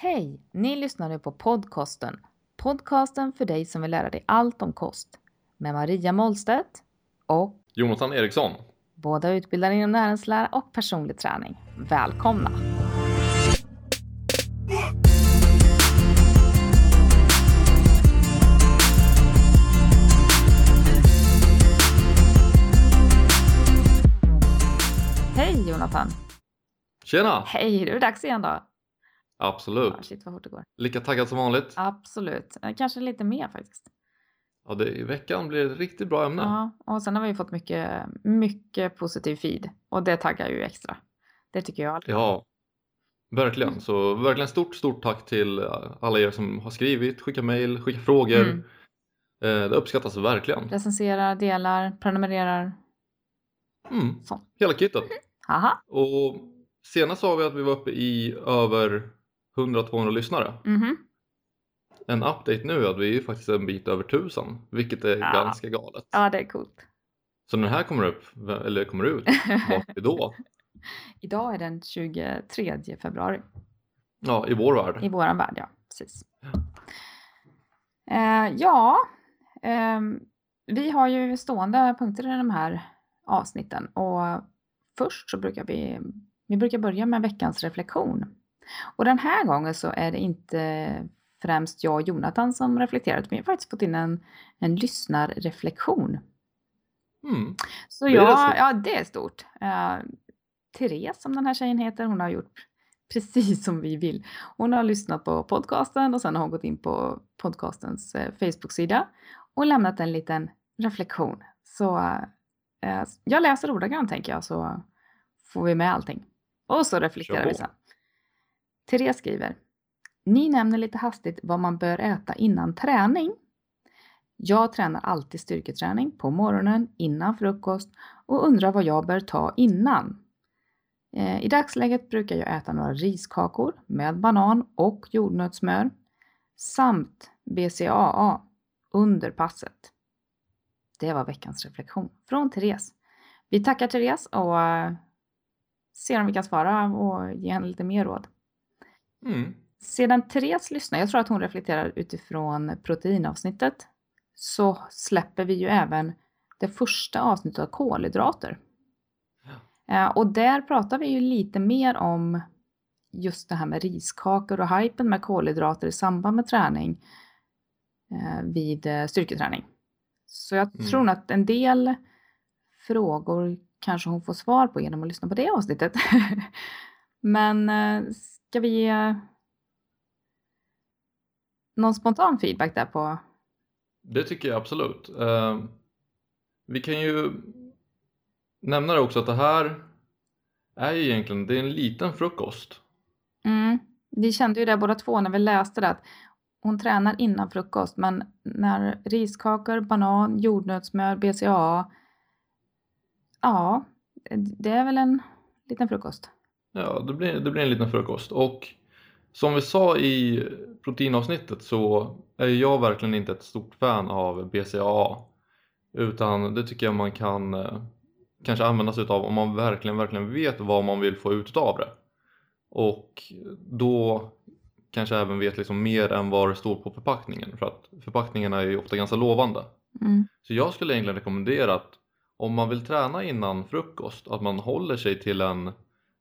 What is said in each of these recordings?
Hej! Ni lyssnar nu på podcasten. Podcasten för dig som vill lära dig allt om kost. Med Maria Målstedt och Jonathan Eriksson. båda utbildade inom näringslära och personlig träning. Välkomna! Hej Jonathan! Tjena! Hej! Det är dags igen då. Ja, Absolut. shit vad fort det går. Lika taggad som vanligt. Absolut. Eh, Kanske lite mer faktiskt. Ja, det, I veckan blir det ett riktigt bra ämne. Ja, och sen har vi fått mycket, mycket positiv feed och det taggar ju extra. Det tycker jag. Ja, verkligen. Så verkligen stort, stort tack till alla er som har skrivit, skickat mejl, skickat frågor. Mm. Eh, Det uppskattas verkligen. Recenserar, delar, prenumererar. Mm, Så. hela kittet. Haha. Och senast sa vi att vi var uppe i över 100-200 lyssnare. Mhm. En update nu är att vi är faktiskt en bit över 1000, vilket är Ja. ganska galet. Ja, det är coolt. Så när den här kommer upp, eller kommer ut, vart är vi då? Idag är den 23 februari Ja, i vår värld. i våran värld, ja. Precis. Eh, ja, ehm, vi har ju stående punkter i de här avsnitten och först så brukar vi, vi brukar börja med veckans reflektion. Och den här gången så är det inte främst jag och Jonathan som reflekterar, utan vi har faktiskt fått in en, en lyssnarreflektion. Mm. Så Det jag, ja det är stort. Uh, Therese som den här tjejen heter, hon har gjort precis som vi vill. Hon har lyssnat på podcasten och sen har hon gått in på podcastens eh, Facebook-sida och lämnat en liten reflektion. Så eh, jag läser ordagrant tänker jag så får vi med allting. Och så reflekterar vi sen. Therese skriver. Ni nämner lite hastigt vad man bör äta innan träning. Jag tränar alltid styrketräning på morgonen innan frukost och undrar vad jag bör ta innan. Eh, I dagsläget brukar jag äta några riskakor med banan och jordnötssmör samt BCAA under passet. Det var veckans reflektion från Therese. Vi tackar Therese och eh, ser om vi kan svara och ge henne lite mer råd. Mm. Sedan Therese lyssnar, jag tror att hon reflekterar utifrån proteinavsnittet, så släpper vi ju även det första avsnittet av kolhydrater. Eh, Och där pratar vi ju lite mer om just det här med riskakor och hypen med kolhydrater i samband med träning eh, vid eh, styrketräning. Så jag Mm. tror att en del frågor kanske hon får svar på genom att lyssna på det avsnittet. Men ska vi ge någon spontan feedback där på? Det tycker jag absolut. Eh, vi kan ju nämna det också att det här är ju egentligen det är en liten frukost. Mm. Vi kände ju det båda två när vi läste det att hon tränar innan frukost men när riskakor, banan, jordnötssmör, BCAA Ja, det är väl en liten frukost. Ja, det blir, det blir en liten frukost. Och som vi sa i proteinavsnittet så är jag verkligen inte ett stort fan av BCAA. Utan det tycker jag man kan eh, kanske använda sig av om man verkligen, verkligen vet vad man vill få ut av det. Och då kanske även vet liksom mer än vad det står på förpackningen. För att förpackningarna är ju ofta ganska lovande. Mm. Så jag skulle egentligen rekommendera att om man vill träna innan frukost att man håller sig till en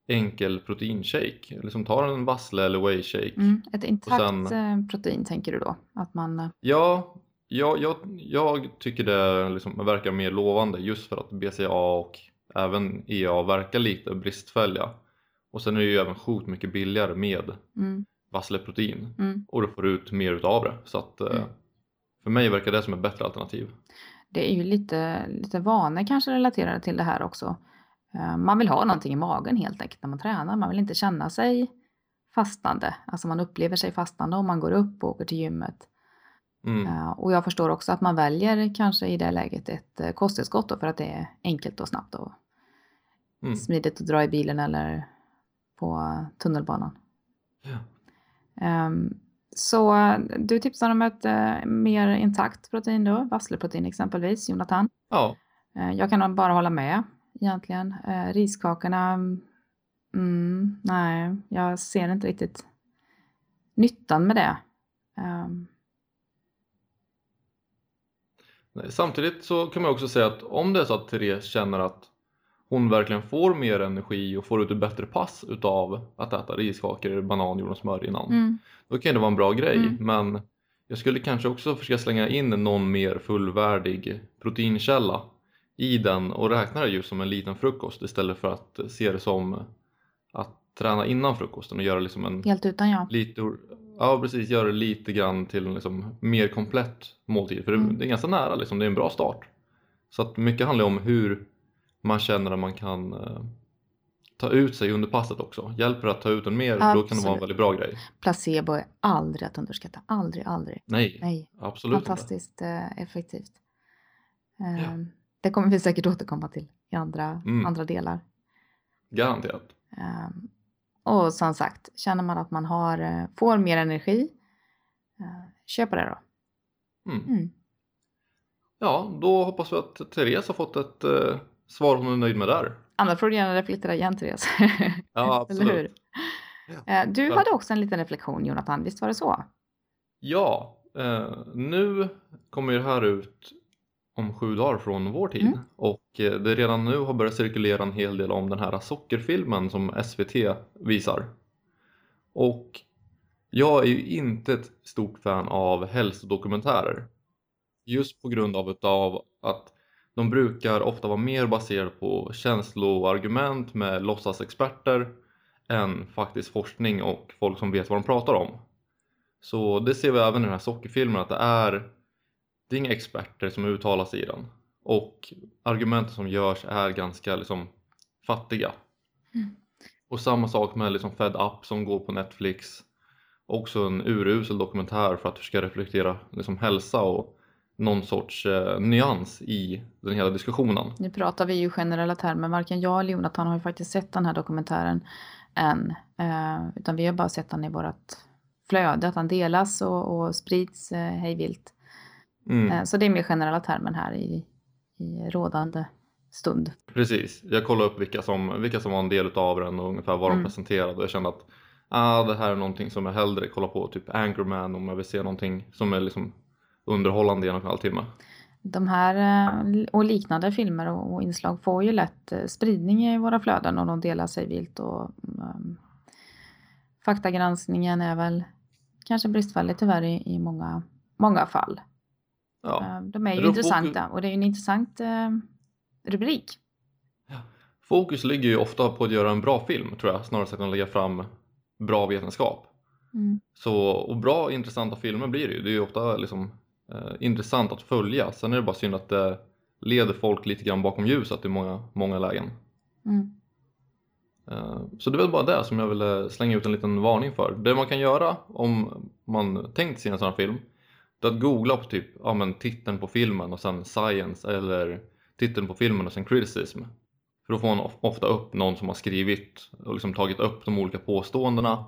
enkel proteinshake. Liksom tar en vassle eller whey shake. Mm. Ett intakt sen- eh, protein tänker du då? Att man... eh, Ja, jag, jag, jag tycker det liksom verkar mer lovande just för att BCA och även EA verkar lite bristfälliga. Och sen är det ju även sjukt mycket billigare med Mm. vassleprotein Mm. och du får ut mer utav det. Så att eh, Mm. för mig verkar det som ett bättre alternativ. Det är ju lite, lite vanor kanske relaterade till det här också. Eh, Man vill ha någonting i magen helt enkelt när man tränar. Man vill inte känna sig fastande. Alltså man upplever sig fastande om man går upp och åker till gymmet. Mm. Eh, Och jag förstår också att man väljer kanske i det läget ett eh, kosttillskott för att det är enkelt och snabbt och Mm. smidigt att dra i bilen eller på tunnelbanan. Ja. Ehm, Så du tipsar om ett mer intakt protein då, vassleprotein exempelvis, Jonathan. ja, Jag kan bara hålla med egentligen. Eh, riskakorna, mm, nej, jag ser inte riktigt nyttan med det. Um, Samtidigt så kan man också säga att om det är så att Therese känner att hon verkligen får mer energi och får ut ett bättre pass utav att äta riskakor, banan, jord och smör innan. mm, Då kan det vara en bra grej Mm. men jag skulle kanske också försöka slänga in någon mer fullvärdig proteinkälla i den och räkna det just som en liten frukost istället för att se det som att träna innan frukosten och göra liksom en helt utan ja. lite, ja precis, göra det lite grann till en liksom mer komplett måltid för det, Mm. det är ganska nära liksom, det är en bra start. Så att mycket handlar om hur man känner att man kan eh, ta ut sig under passet också. Hjälper det att ta ut den mer, då kan det vara en Absolut. väldigt bra grej. Placebo är aldrig att underskatta. Aldrig, aldrig. Nej, Nej, absolut inte. fantastiskt eh, effektivt. Ehm, Det kommer vi säkert återkomma till i andra, Mm. andra delar. Garanterat. Ehm, Och som sagt, känner man att man har, eh, får mer energi, eh, köp det då. Mm. Mm. Ja, då hoppas vi att Therese har fått ett eh, svar hon är nöjd med där. Annars får du gärna reflektera igen Therese. Ja, absolut. Eller hur? Ja. Du hade också en liten reflektion Jonathan, visst var det så? Ja, nu kommer det här ut om sju dagar från vår tid Mm. och eh, det redan nu har börjat cirkulera en hel del om den här sockerfilmen som SVT visar. Och jag är ju inte ett stort fan av hälsodokumentärer. Just på grund av utav att de brukar ofta vara mer baserade på känsloargument med låtsasexperter än faktisk forskning och folk som vet vad de pratar om. Så det ser vi även i den här sockerfilmen att det är, det är inga experter som uttalar sig i den. Och argumenten som görs är ganska liksom fattiga. Mm. Och samma sak med liksom Fed Up som går på Netflix. Också en urusel dokumentär för att försöka reflektera liksom hälsa och någon sorts eh, nyans i den hela diskussionen. Nu pratar vi ju generella termer, varken jag eller Jonathan har ju faktiskt sett den här dokumentären än. Eh, utan vi har bara sett den i vårt flöde, att den delas och, och sprids eh, hejvilt. Mm. Eh, så det är mer generella termen här i, i rådande stund. Precis, jag kollade upp vilka som, vilka som var en del av den och ungefär vad de Mm. presenterade och jag kände att ah, det här är någonting som jag hellre kollar på, typ Anchorman om jag vill se någonting som är liksom underhållande i en och en halv timme. De här eh, och liknande filmer och, inslag får ju lätt eh, spridning i våra flöden och de delar sig vilt och um, faktagranskningen är väl kanske bristfällig tyvärr i, i många, många fall. Ja. Eh, De är ju intressanta och det är en intressant eh, rubrik. Fokus ligger ju ofta på att göra en bra film tror jag, snarare än att lägga fram bra vetenskap. Mm. Så, och bra intressanta filmer blir det ju, det är ju ofta liksom, eh, intressant att följa. Sen är det bara synd att det leder folk lite grann bakom ljuset i många, många lägen. Mm. Eh, Så det är väl bara det som jag ville slänga ut en liten varning för. Det man kan göra om man tänkt se en sån här film det är att googla på typ ja, men titeln på filmen och sen science eller titeln på filmen och sen criticism. För då får man of- ofta upp någon som har skrivit och liksom tagit upp de olika påståendena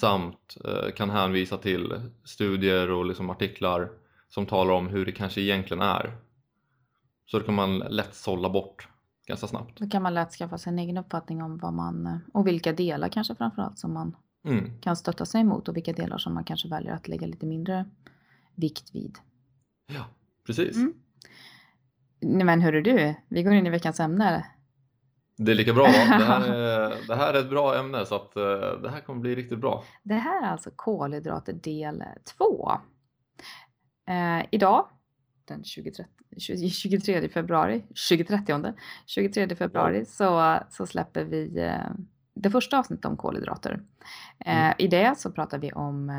samt eh, kan hänvisa till studier och liksom artiklar som talar om hur det kanske egentligen är. Så då kan man lätt sålla bort ganska snabbt. Då kan man lätt skaffa sig en egen uppfattning om vad man eh, och vilka delar kanske framförallt som man Mm. kan stötta sig emot och vilka delar som man kanske väljer att lägga lite mindre vikt vid. Ja, precis. Mm. Nej men hörru du, vi går in i veckans ämne. Det är lika bra va? Det här är, det här är ett bra ämne så att eh, det här kommer bli riktigt bra. Det här är alltså kolhydrater del 2. Eh, idag, den 23, 23 februari, 2030, 23 februari så, så släpper vi eh, det första avsnittet om kolhydrater. Eh, Mm. I det så pratar vi om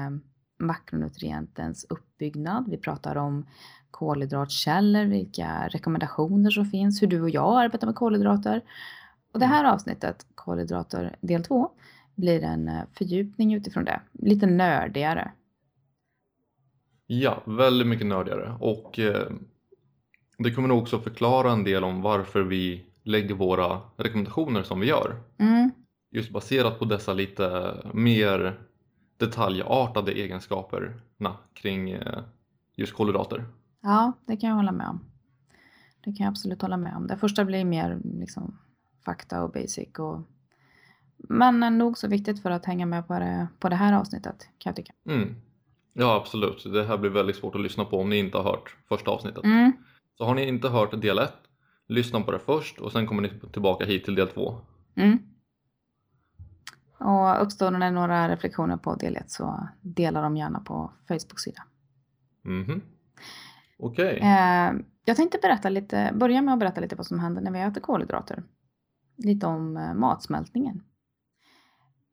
makronutrientens uppbyggnad. Vi pratar om kolhydratkällor, vilka rekommendationer som finns, hur du och jag arbetar med kolhydrater. Och det här avsnittet, kolhydrater del 2, blir en eh, fördjupning utifrån det. Lite nördigare. Ja, väldigt mycket nördigare och eh, det kommer nog också förklara en del om varför vi lägger våra rekommendationer som vi gör. Mm, Just baserat på dessa lite mer detaljartade egenskaperna kring eh, just kolhydrater. ja, det kan jag hålla med om. Det kan jag absolut hålla med om. Det första blir mer liksom fakta och basic och Men nog så viktigt för att hänga med på det, på det här avsnittet kan jag tycka. Mm. Ja absolut, det här blir väldigt svårt att lyssna på om ni inte har hört första avsnittet. Mm. Så har ni inte hört del 1, lyssna på det först och sen kommer ni tillbaka hit till del 2. Mm. Och uppstår det några reflektioner på del 1 så dela dem gärna på Facebook-sida. Mhm. Okej. Eh, jag tänkte berätta lite, börja med att berätta lite vad som händer när vi äter kolhydrater. Lite om eh, matsmältningen.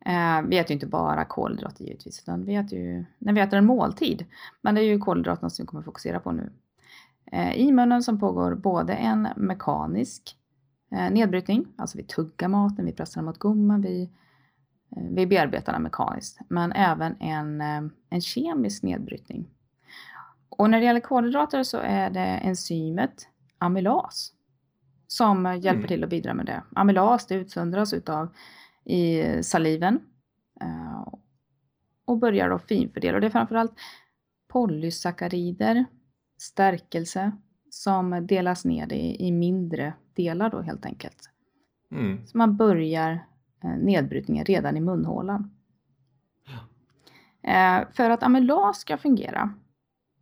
Eh, vi äter ju inte bara kolhydrater givetvis, utan vi äter ju när vi äter en måltid. Men det är ju kolhydraterna som vi kommer fokusera på nu. Eh, I munnen som pågår både en mekanisk eh, nedbrytning, alltså vi tuggar maten, vi pressar den mot gommen, vi, vi bearbetar den mekaniskt, men även en, eh, en kemisk nedbrytning. Och när det gäller kolhydrater så är det enzymet amylas som eh, hjälper Mm. till att bidra med det. Amylas det utsöndras utav i saliven eh, och börjar då finfördela. Och det är framförallt polysackarider, stärkelse som delas ner i, i mindre delar då helt enkelt. Mm. Så man börjar eh, nedbrytningen redan i munhålan. Eh, för att amylas ska fungera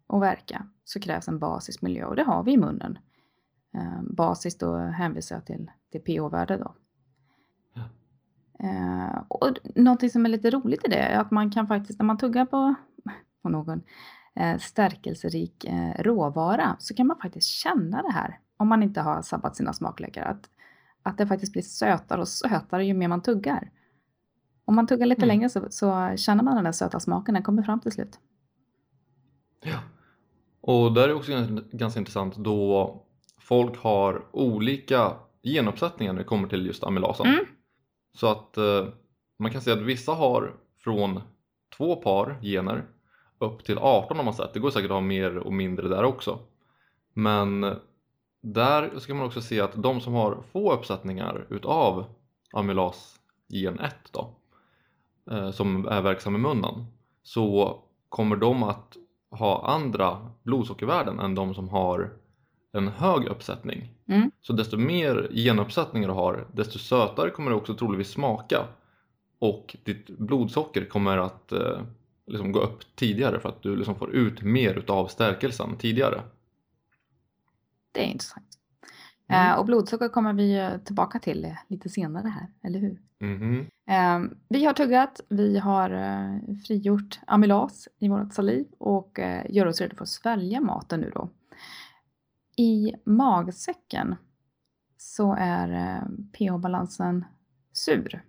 och verka så krävs en basisk miljö och det har vi i munnen. Eh, basiskt då hänvisar jag till, till pH-värde då. Ja. Eh, och någonting som är lite roligt i det är att man kan faktiskt när man tuggar på, på någon eh, stärkelserik eh, råvara så kan man faktiskt känna det här om man inte har sabbat sina smaklökar. Att, att det faktiskt blir sötare och sötare ju mer man tuggar. Om man tuggar lite Mm. längre så, så känner man den där söta smaken, den kommer fram till slut. Ja. Och där är också gans- ganska intressant då folk har olika genuppsättningar när det kommer till just amylasen. Mm. Så att eh, man kan säga att vissa har från två par gener upp till 18 har man sett. Det går säkert att ha mer och mindre där också. Men där ska man också se att de som har få uppsättningar utav amylas gen 1 då, eh, som är verksam i munnen, så kommer de att ha andra blodsockervärden än de som har en hög uppsättning. Mm. Så desto mer genuppsättningar du har, desto sötare kommer det också troligtvis smaka. Och ditt blodsocker kommer att eh, liksom gå upp tidigare för att du liksom får ut mer utav stärkelsen tidigare. Det är intressant. Mm. Eh, och blodsocker kommer vi tillbaka till lite senare här, eller hur? Mhm. Eh, vi har tuggat, vi har eh, frigjort amylas i vårt saliv och eh, gör oss redo för att svälja maten nu då. I magsäcken så är eh, pH-balansen sur.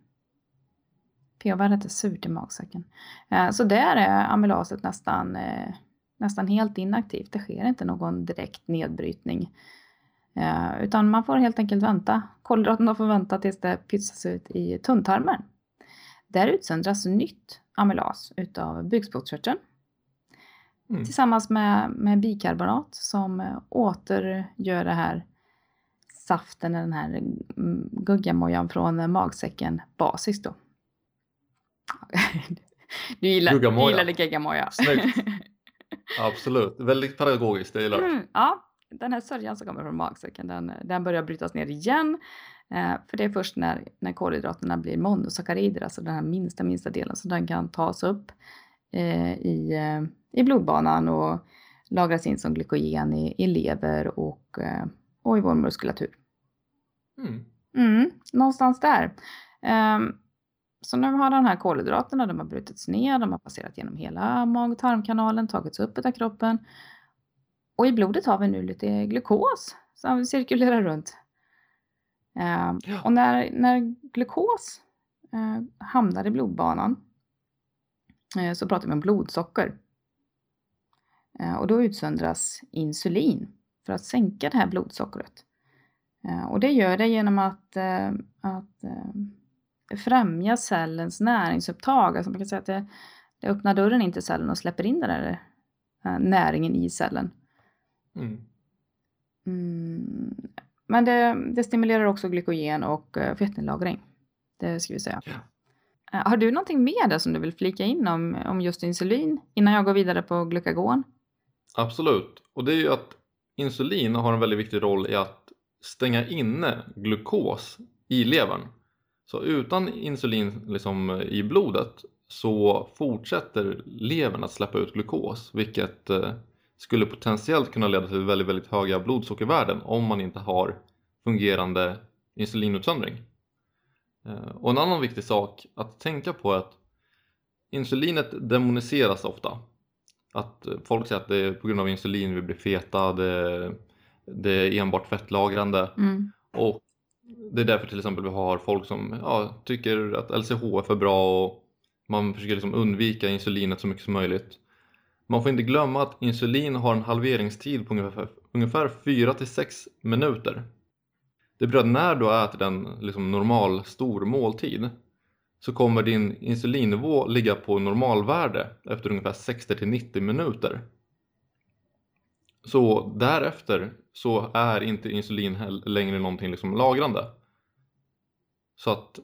pH-värdet är surt i magsäcken. Eh, så där är amylaset nästan, nästan helt inaktivt. Det sker inte någon direkt nedbrytning. Eh, utan man får helt enkelt vänta. Kolhydraterna får vänta tills det pytsas ut i tunntarmen. Där utsöndras nytt amylas utav bukspottkörteln Mm. tillsammans med, med bikarbonat som eh, återgör det här saften, den här mm, guggamojan från magsäcken basiskt då. Du gillar, du Guggamoja. gillade geggamoja. Snyggt. Absolut, väldigt pedagogiskt, jag gillar det. Mm, ja, den här sörjan som kommer från magsäcken den, den börjar brytas ner igen. Eh, för det är först när, när kolhydraterna blir monosackarider, alltså den här minsta minsta delen, så den kan tas upp eh, i, eh, i blodbanan och lagras in som glykogen i, i lever och, eh, och i vår muskulatur. Mm. Mm, någonstans där. Ehm, så nu har de här kolhydraterna, de har brutits ner, de har passerat genom hela mag och tarmkanalen, tagits upp av kroppen. Och i blodet har vi nu lite glukos som cirkulerar runt. Ehm, Ja. och när, när glukos eh, hamnar i blodbanan eh, så pratar vi om blodsocker. Eh, och då utsöndras insulin för att sänka det här blodsockret. Eh, Och det gör det genom att, eh, att eh, främja cellens näringsupptag. Alltså man kan säga att det, det öppnar dörren in till cellen och släpper in den där eh, näringen i cellen. Mm. Mm. Men det, det stimulerar också glykogen och eh, fettnedlagring. Det ska vi säga. Ja. Eh, Har du någonting mer där som du vill flika in om, om just insulin innan jag går vidare på glukagon? Absolut, och det är ju att insulin har en väldigt viktig roll i att stänga inne glukos i levern. Så utan insulin liksom i blodet så fortsätter levern att släppa ut glukos vilket eh, skulle potentiellt kunna leda till väldigt, väldigt höga blodsockervärden om man inte har fungerande insulinutsöndring. Eh, och en annan viktig sak att tänka på är att insulinet demoniseras ofta. Att folk säger att det är på grund av insulin vi blir feta, det, det är enbart fettlagrande. Mm. Och det är därför till exempel vi har folk som ja, tycker att LCHF är bra och man försöker liksom undvika insulinet så mycket som möjligt. Man får inte glömma att insulin har en halveringstid på ungefär, ungefär 4-6 minuter. Det betyder att när du har ätit en liksom normal stor måltid så kommer din insulinnivå ligga på normalvärde efter ungefär 60-90 minuter. Så därefter så är inte insulin längre någonting liksom lagrande. Så att,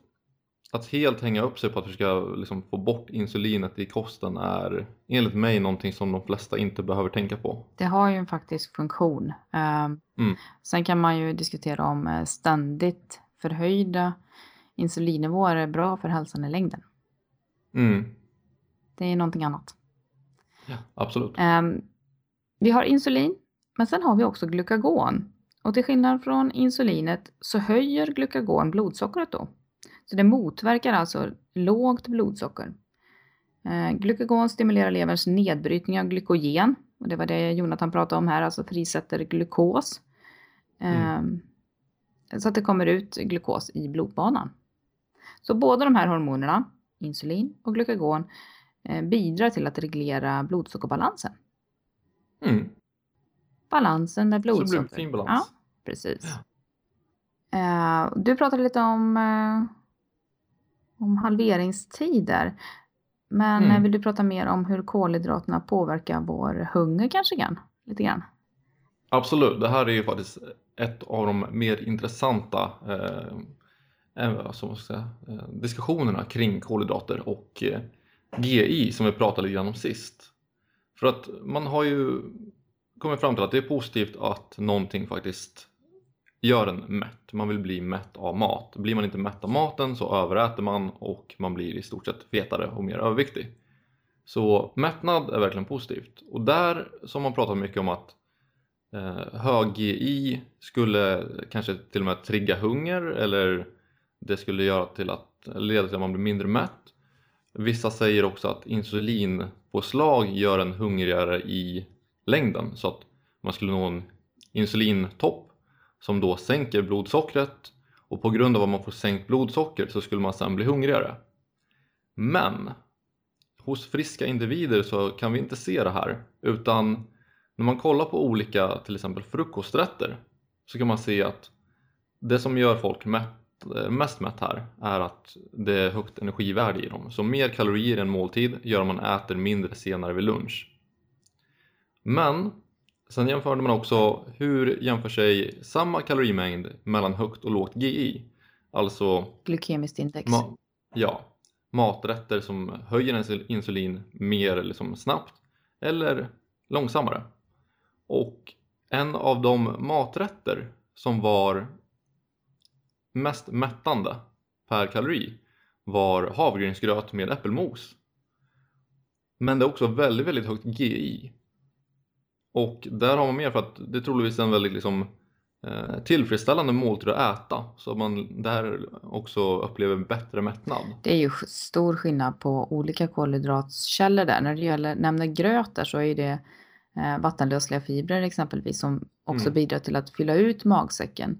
att helt hänga upp sig på att försöka liksom få bort insulinet i kosten är enligt mig någonting som de flesta inte behöver tänka på. Det har ju en faktisk funktion. Um, Mm. Sen kan man ju diskutera om eh, ständigt förhöjda insulinnivåer är bra för hälsan i längden. Mm. Det är någonting annat. Ja, absolut. Ehm, vi har insulin, men sen har vi också glukagon. Och till skillnad från insulinet så höjer glukagon blodsockret då. Så det motverkar alltså lågt blodsocker. Eh, glukagon stimulerar leverns nedbrytning av glykogen. Och det var det Jonathan pratade om här, alltså frisätter glukos. Mm. Eh, Så att det kommer ut glukos i blodbanan. Så båda de här hormonerna, insulin och glukagon, eh, bidrar till att reglera blodsockerbalansen. Mm. Balansen med Så det blir blodsocker. en fin balans. Ja, precis. Eh, du pratade lite om, eh, om halveringstider. Men Mm. eh, vill du prata mer om hur kolhydraterna påverkar vår hunger kanske grann? Lite grann? Absolut, det här är ju faktiskt ett av de mer intressanta eh, säga, diskussionerna kring kolhydrater och eh, GI som vi pratade lite grann om sist. För att man har ju kommit fram till att det är positivt att någonting faktiskt gör en mätt. Man vill bli mätt av mat. Blir man inte mätt av maten så överäter man och man blir i stort sett fetare och mer överviktig. Så mättnad är verkligen positivt. Och där som man pratat mycket om att eh, hög GI skulle kanske till och med trigga hunger eller det skulle göra till att, leda till att man blir mindre mätt. Vissa säger också att insulinpåslag gör en hungrigare i längden så att man skulle nå en insulintopp som då sänker blodsockret och på grund av att man får sänkt blodsocker så skulle man sen bli hungrigare. Men hos friska individer så kan vi inte se det här utan när man kollar på olika till exempel frukosträtter så kan man se att det som gör folk mätt, mest mätt här är att det är högt energivärde i dem. Så mer kalorier i en måltid gör att man äter mindre senare vid lunch. Men sen jämförde man också hur jämför sig samma kalorimängd mellan högt och lågt GI. Alltså Glykemiskt index. Ma- ja, maträtter som höjer ens insulin mer liksom snabbt eller långsammare. Och en av de maträtter som var mest mättande per kalori var havregrynsgröt med äppelmos. Men det är också väldigt, väldigt högt GI. Och där har man mer för att det är troligtvis en väldigt liksom, eh, tillfredsställande måltid att äta så att man där också upplever bättre mättnad. Det är ju stor skillnad på olika kolhydratkällor där. När det gäller, nämner gröt där så är ju det eh, vattenlösliga fibrer exempelvis som också Mm. bidrar till att fylla ut magsäcken.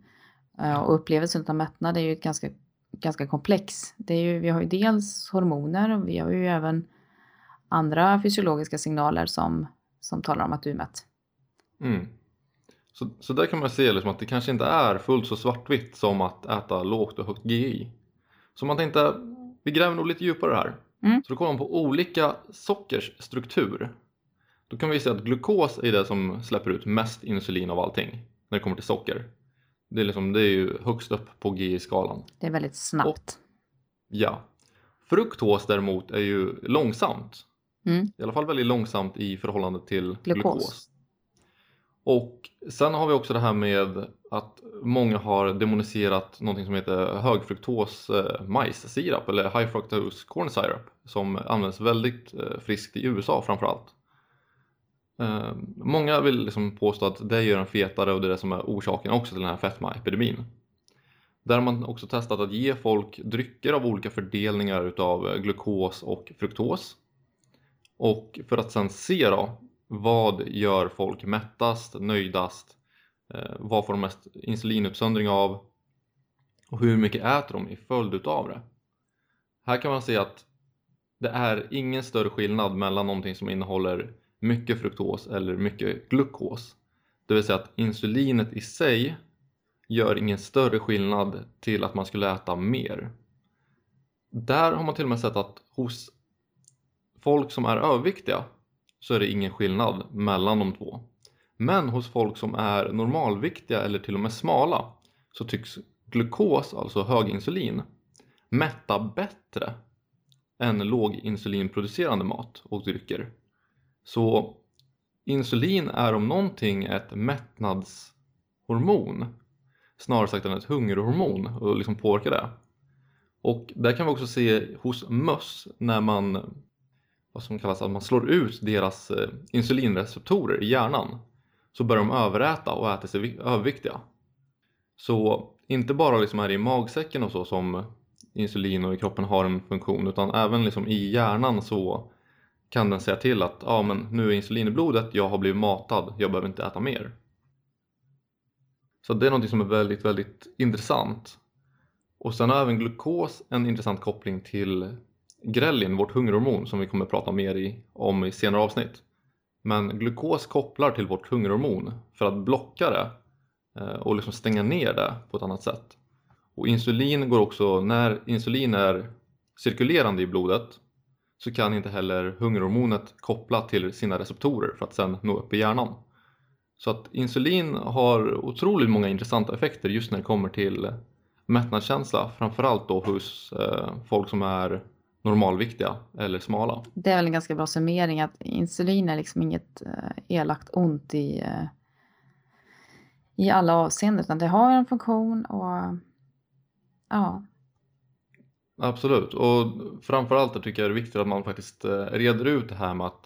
Eh, och upplevelsen av mättnad är ju ganska, ganska komplex. Det är ju, vi har ju dels hormoner och vi har ju även andra fysiologiska signaler som, som talar om att du är mätt. Mm. Så, så där kan man se liksom att det kanske inte är fullt så svartvitt som att äta lågt och högt GI. Så man tänkte, vi gräver nog lite djupare här. Mm. Så då kollar man på olika sockers struktur. Då kan vi se att glukos är det som släpper ut mest insulin av allting när det kommer till socker. Det är, liksom, det är ju högst upp på GI-skalan. Det är väldigt snabbt. Ja. Fruktos däremot är ju långsamt. Mm. I alla fall väldigt långsamt i förhållande till glukos. Glukos. Och sen har vi också det här med att många har demoniserat någonting som heter högfruktos eh, majssirap eller high fructose corn syrup som används väldigt eh, friskt i USA framförallt. Eh, många vill liksom påstå att det gör en fetare och det är det som är orsaken också till den här fetmaepidemin. Där har man också testat att ge folk drycker av olika fördelningar utav glukos och fruktos. Och för att sen se då, vad gör folk mättast, nöjdast, eh, vad får de mest insulinuppsöndring av och hur mycket äter de i följd utav det. Här kan man se att det är ingen större skillnad mellan någonting som innehåller mycket fruktos eller mycket glukos. Det vill säga att insulinet i sig gör ingen större skillnad till att man skulle äta mer. Där har man till och med sett att hos folk som är överviktiga så är det ingen skillnad mellan de två. Men hos folk som är normalviktiga eller till och med smala så tycks glukos, alltså höginsulin, mätta bättre än låginsulinproducerande mat och drycker. Så insulin är om någonting ett mättnadshormon snarare sagt än ett hungerhormon och liksom påverkar det. Och där kan vi också se hos möss när man vad som kallas att man slår ut deras eh, insulinreceptorer i hjärnan så börjar de överäta och äter sig överviktiga. Så inte bara liksom här i magsäcken och så som insulin och i kroppen har en funktion utan även liksom i hjärnan så kan den säga till att ja, men nu är insulin i blodet, jag har blivit matad, jag behöver inte äta mer. Så det är något som är väldigt, väldigt intressant. Och sen har även glukos en intressant koppling till grelin, vårt hungerhormon som vi kommer att prata mer i, om i senare avsnitt. Men glukos kopplar till vårt hungerhormon för att blocka det eh, och liksom stänga ner det på ett annat sätt. Och insulin går också, när insulin är cirkulerande i blodet så kan inte heller hungerhormonet koppla till sina receptorer för att sen nå upp i hjärnan. Så att insulin har otroligt många intressanta effekter just när det kommer till mättnadskänsla, framförallt då hos eh, folk som är normalviktiga eller smala. Det är väl en ganska bra summering att insulin är liksom inget eh, elakt ont i, eh, i alla avseenden utan det har en funktion och ja. Absolut och framförallt tycker jag det är viktigt att man faktiskt eh, reder ut det här med att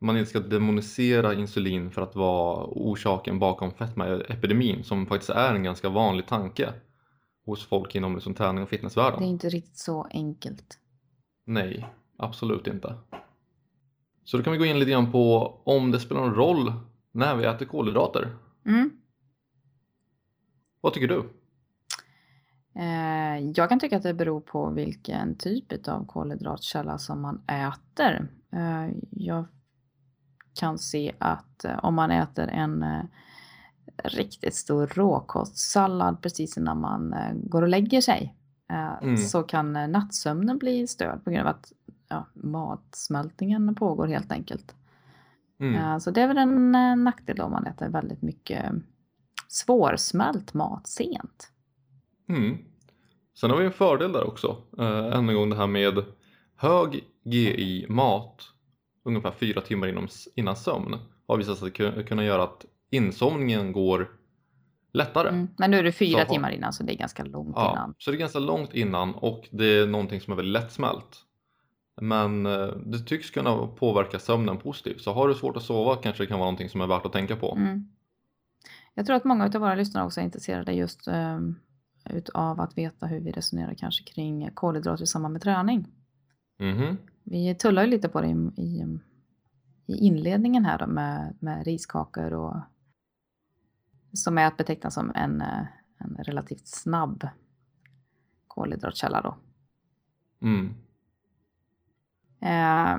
man inte ska demonisera insulin för att vara orsaken bakom fetmaepidemin som faktiskt är en ganska vanlig tanke hos folk inom liksom träning och fitnessvärlden. Det är inte riktigt så enkelt. Nej, absolut inte. Så då kan vi gå in lite grann på om det spelar någon roll när vi äter kolhydrater. Mm. Vad tycker du? Eh, jag kan tycka att det beror på vilken typ av kolhydratkälla som man äter. Eh, jag kan se att eh, om man äter en riktigt stor råkostsallad precis innan man går och lägger sig mm. så kan nattsömnen bli störd på grund av att ja, matsmältningen pågår helt enkelt. Mm. Så det är väl en nackdel om man äter väldigt mycket svårsmält mat sent. Mm. Sen har vi en fördel där också. Äh, än en gång det här med hög GI-mat ungefär fyra timmar innan sömn har visat sig kunna göra att insomningen går lättare. Mm, men nu är det fyra så, timmar innan så det är ganska långt ja, innan. Så det är ganska långt innan och det är någonting som är väldigt lättsmält. Men eh, det tycks kunna påverka sömnen positivt så har du svårt att sova kanske det kan vara någonting som är värt att tänka på. Mm. Jag tror att många av våra lyssnare också är intresserade just um, utav att veta hur vi resonerar kanske kring kolhydrater i samband med träning. Mm. Vi tullar ju lite på det i, i, i inledningen här då med, med riskakor och som är att beteckna som en, en relativt snabb kolhydratkälla då. Mm. Eh,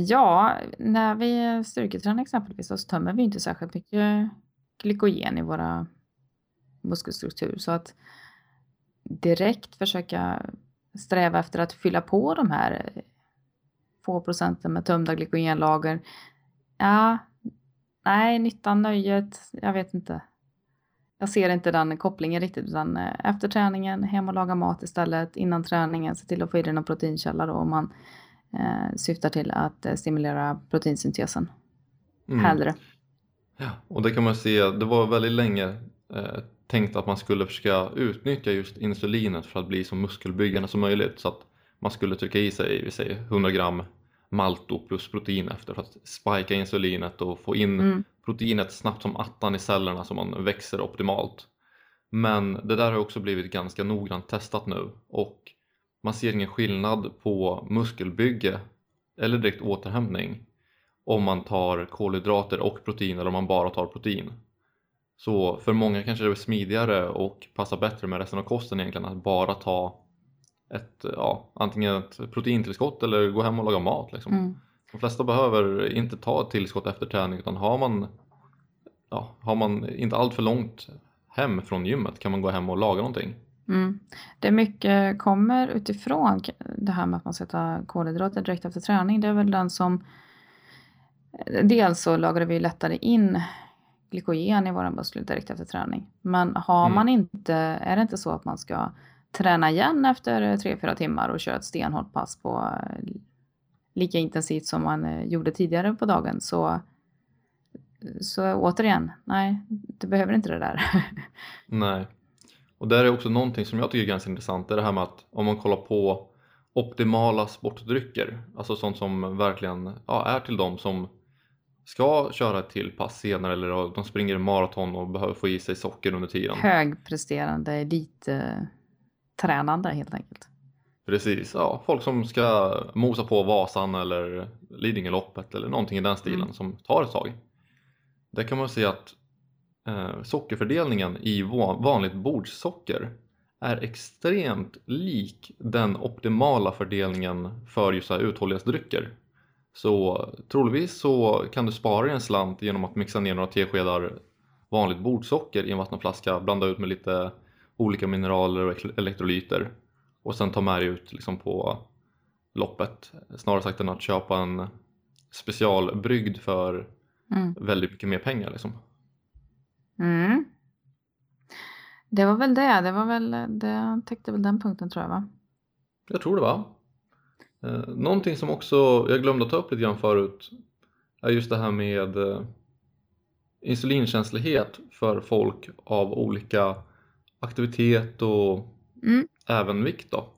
ja, när vi styrketränar exempelvis så tömmer vi inte särskilt mycket glykogen i våra muskelstruktur. Så att direkt försöka sträva efter att fylla på de här få procenten med tömda glykogenlager. Ja, nej, nyttan, nöjet, jag vet inte. Jag ser inte den kopplingen riktigt utan eh, efter träningen hem och laga mat istället. Innan träningen se till att få i dig någon proteinkälla då om man eh, syftar till att eh, stimulera proteinsyntesen. Mm. Hellre. Ja, och det kan man se, det var väldigt länge eh, tänkt att man skulle försöka utnyttja just insulinet för att bli så muskelbyggande som möjligt så att man skulle trycka i sig, vi säger 100 gram malto plus protein efter för att spika insulinet och få in Mm. proteinet snabbt som attan i cellerna så man växer optimalt. Men det där har också blivit ganska noggrant testat nu och man ser ingen skillnad på muskelbygge eller direkt återhämtning om man tar kolhydrater och protein eller om man bara tar protein. Så för många kanske det är smidigare och passar bättre med resten av kosten egentligen att bara ta ett, ja, antingen ett proteintillskott eller gå hem och laga mat. Liksom. Mm. De flesta behöver inte ta ett tillskott efter träning utan har man, ja, har man inte allt för långt hem från gymmet kan man gå hem och laga någonting. Mm. Det mycket kommer utifrån det här med att man ska ta kolhydrater direkt efter träning. Det är väl den som... Dels så lagrar vi lättare in glykogen i våra muskler direkt efter träning. Men har Mm. man inte, är det inte så att man ska träna igen efter 3-4 timmar och köra ett stenhårt pass på eh, lika intensivt som man eh, gjorde tidigare på dagen så, så återigen, nej, du behöver inte det där. Nej. Och där är också någonting som jag tycker är ganska intressant, det är det här med att om man kollar på optimala sportdrycker, alltså sånt som verkligen ja, är till dem som ska köra ett till pass senare eller de springer maraton och behöver få i sig socker under tiden. Högpresterande elittränande helt enkelt. Precis, ja, folk som ska mosa på Vasan eller Lidingöloppet eller någonting i den stilen Mm. som tar ett tag. Där kan man se att eh, sockerfördelningen i va- vanligt bordssocker är extremt lik den optimala fördelningen för just uthållighetsdrycker. Så troligtvis så kan du spara en slant genom att mixa ner några teskedar vanligt bordsocker i en vattenflaska, blanda ut med lite olika mineraler och ele- elektrolyter och sen ta med dig ut liksom på loppet. Snarare sagt än att köpa en specialbryggd för Mm. väldigt mycket mer pengar liksom. Mm. Det var väl det. Det var väl, det täckte väl den punkten tror jag va? Jag tror det va? Eh, någonting som också jag glömde att ta upp lite grann förut är just det här med eh, insulinkänslighet för folk av olika aktivitet och Mm. även vikt då.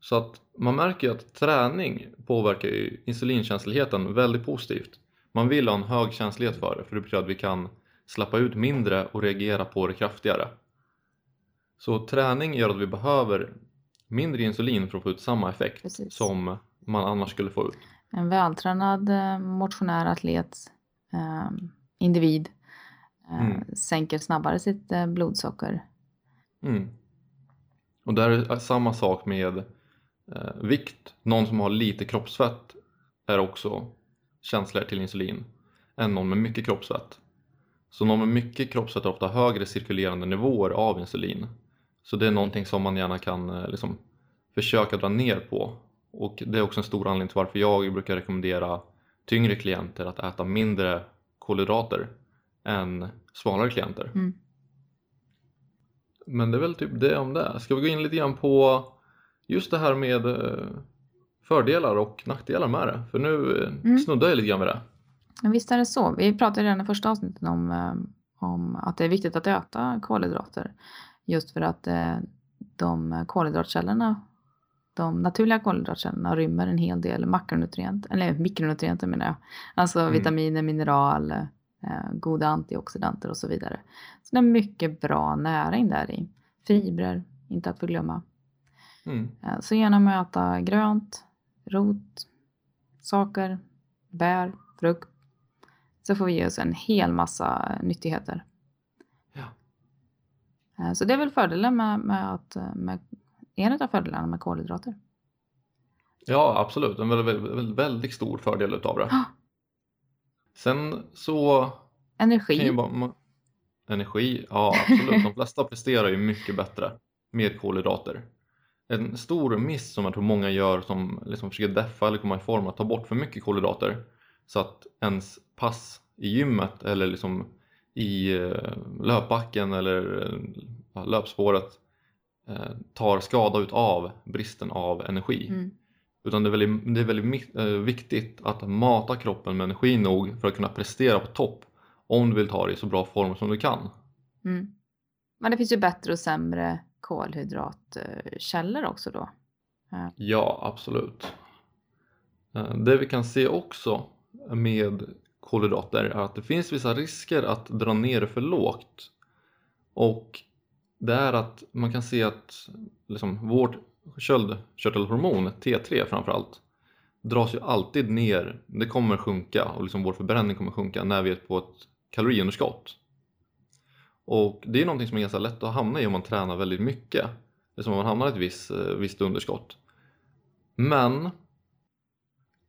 Så att man märker ju att träning påverkar ju insulinkänsligheten väldigt positivt. Man vill ha en hög känslighet för det för det betyder att vi kan släppa ut mindre och reagera på det kraftigare. Så träning gör att vi behöver mindre insulin för att få ut samma effekt Precis. som man annars skulle få ut. En vältränad eh, motionär, atlet, eh, individ eh, Mm. sänker snabbare sitt blodsocker. Mm. Och där är samma sak med eh, vikt. Någon som har lite kroppsfett är också känsligare till insulin än någon med mycket kroppsfett. Så någon med mycket kroppsfett har ofta högre cirkulerande nivåer av insulin. Så det är någonting som man gärna kan eh, liksom, försöka dra ner på. Och det är också en stor anledning till varför jag brukar rekommendera tyngre klienter att äta mindre kolhydrater än smalare klienter. Mm. Men det är väl typ det om det. Ska vi gå in lite grann på just det här med eh, fördelar och nackdelar med det? För nu eh, Mm. snuddar jag lite grann vid det. Men visst är det så. Vi pratade redan i första avsnittet om, eh, om att det är viktigt att äta kolhydrater. Just för att de kolhydratkällorna, de naturliga kolhydratkällorna rymmer en hel del makronutrienter, eller mikronutrienter menar jag. Alltså Mm. vitaminer, mineral, eh, goda antioxidanter och så vidare. Så det är mycket bra näring där i. Fibrer, inte att förglömma. Mm. Eh, Så genom att äta grönt, rot, saker, bär, frukt så får vi i oss en hel massa nyttigheter. Ja. Eh, Så det är väl fördelen med, med att, eh, med, en av fördelarna med kolhydrater. ja, absolut. En väldigt, väldigt, väldigt, väldigt stor fördel utav det. Sen så Energi. bara... Energi, ja absolut. De flesta presterar ju mycket bättre med kolhydrater. En stor miss som jag tror många gör som liksom försöker deffa eller komma i form att ta bort för mycket kolhydrater så att ens pass i gymmet eller liksom i eh, löpbacken eller eh, löpspåret eh, tar skada utav bristen av energi. Mm. Utan det är väldigt, det är väldigt eh, viktigt att mata kroppen med energi nog för att kunna prestera på topp om du vill ta det i så bra form som du kan. Mm. Men det finns ju bättre och sämre kolhydratkällor också då. Ja, absolut. Eh, det vi kan se också med kolhydrater är att det finns vissa risker att dra ner för lågt. Och det är att man kan se att liksom, vårt köldkörtelhormon, T3 framförallt, dras ju alltid ner. Det kommer sjunka och liksom vår förbränning kommer sjunka när vi är på ett kaloriunderskott. Och det är någonting som är ganska lätt att hamna i om man tränar väldigt mycket. Det är som om man hamnar i ett visst, eh, visst underskott. Men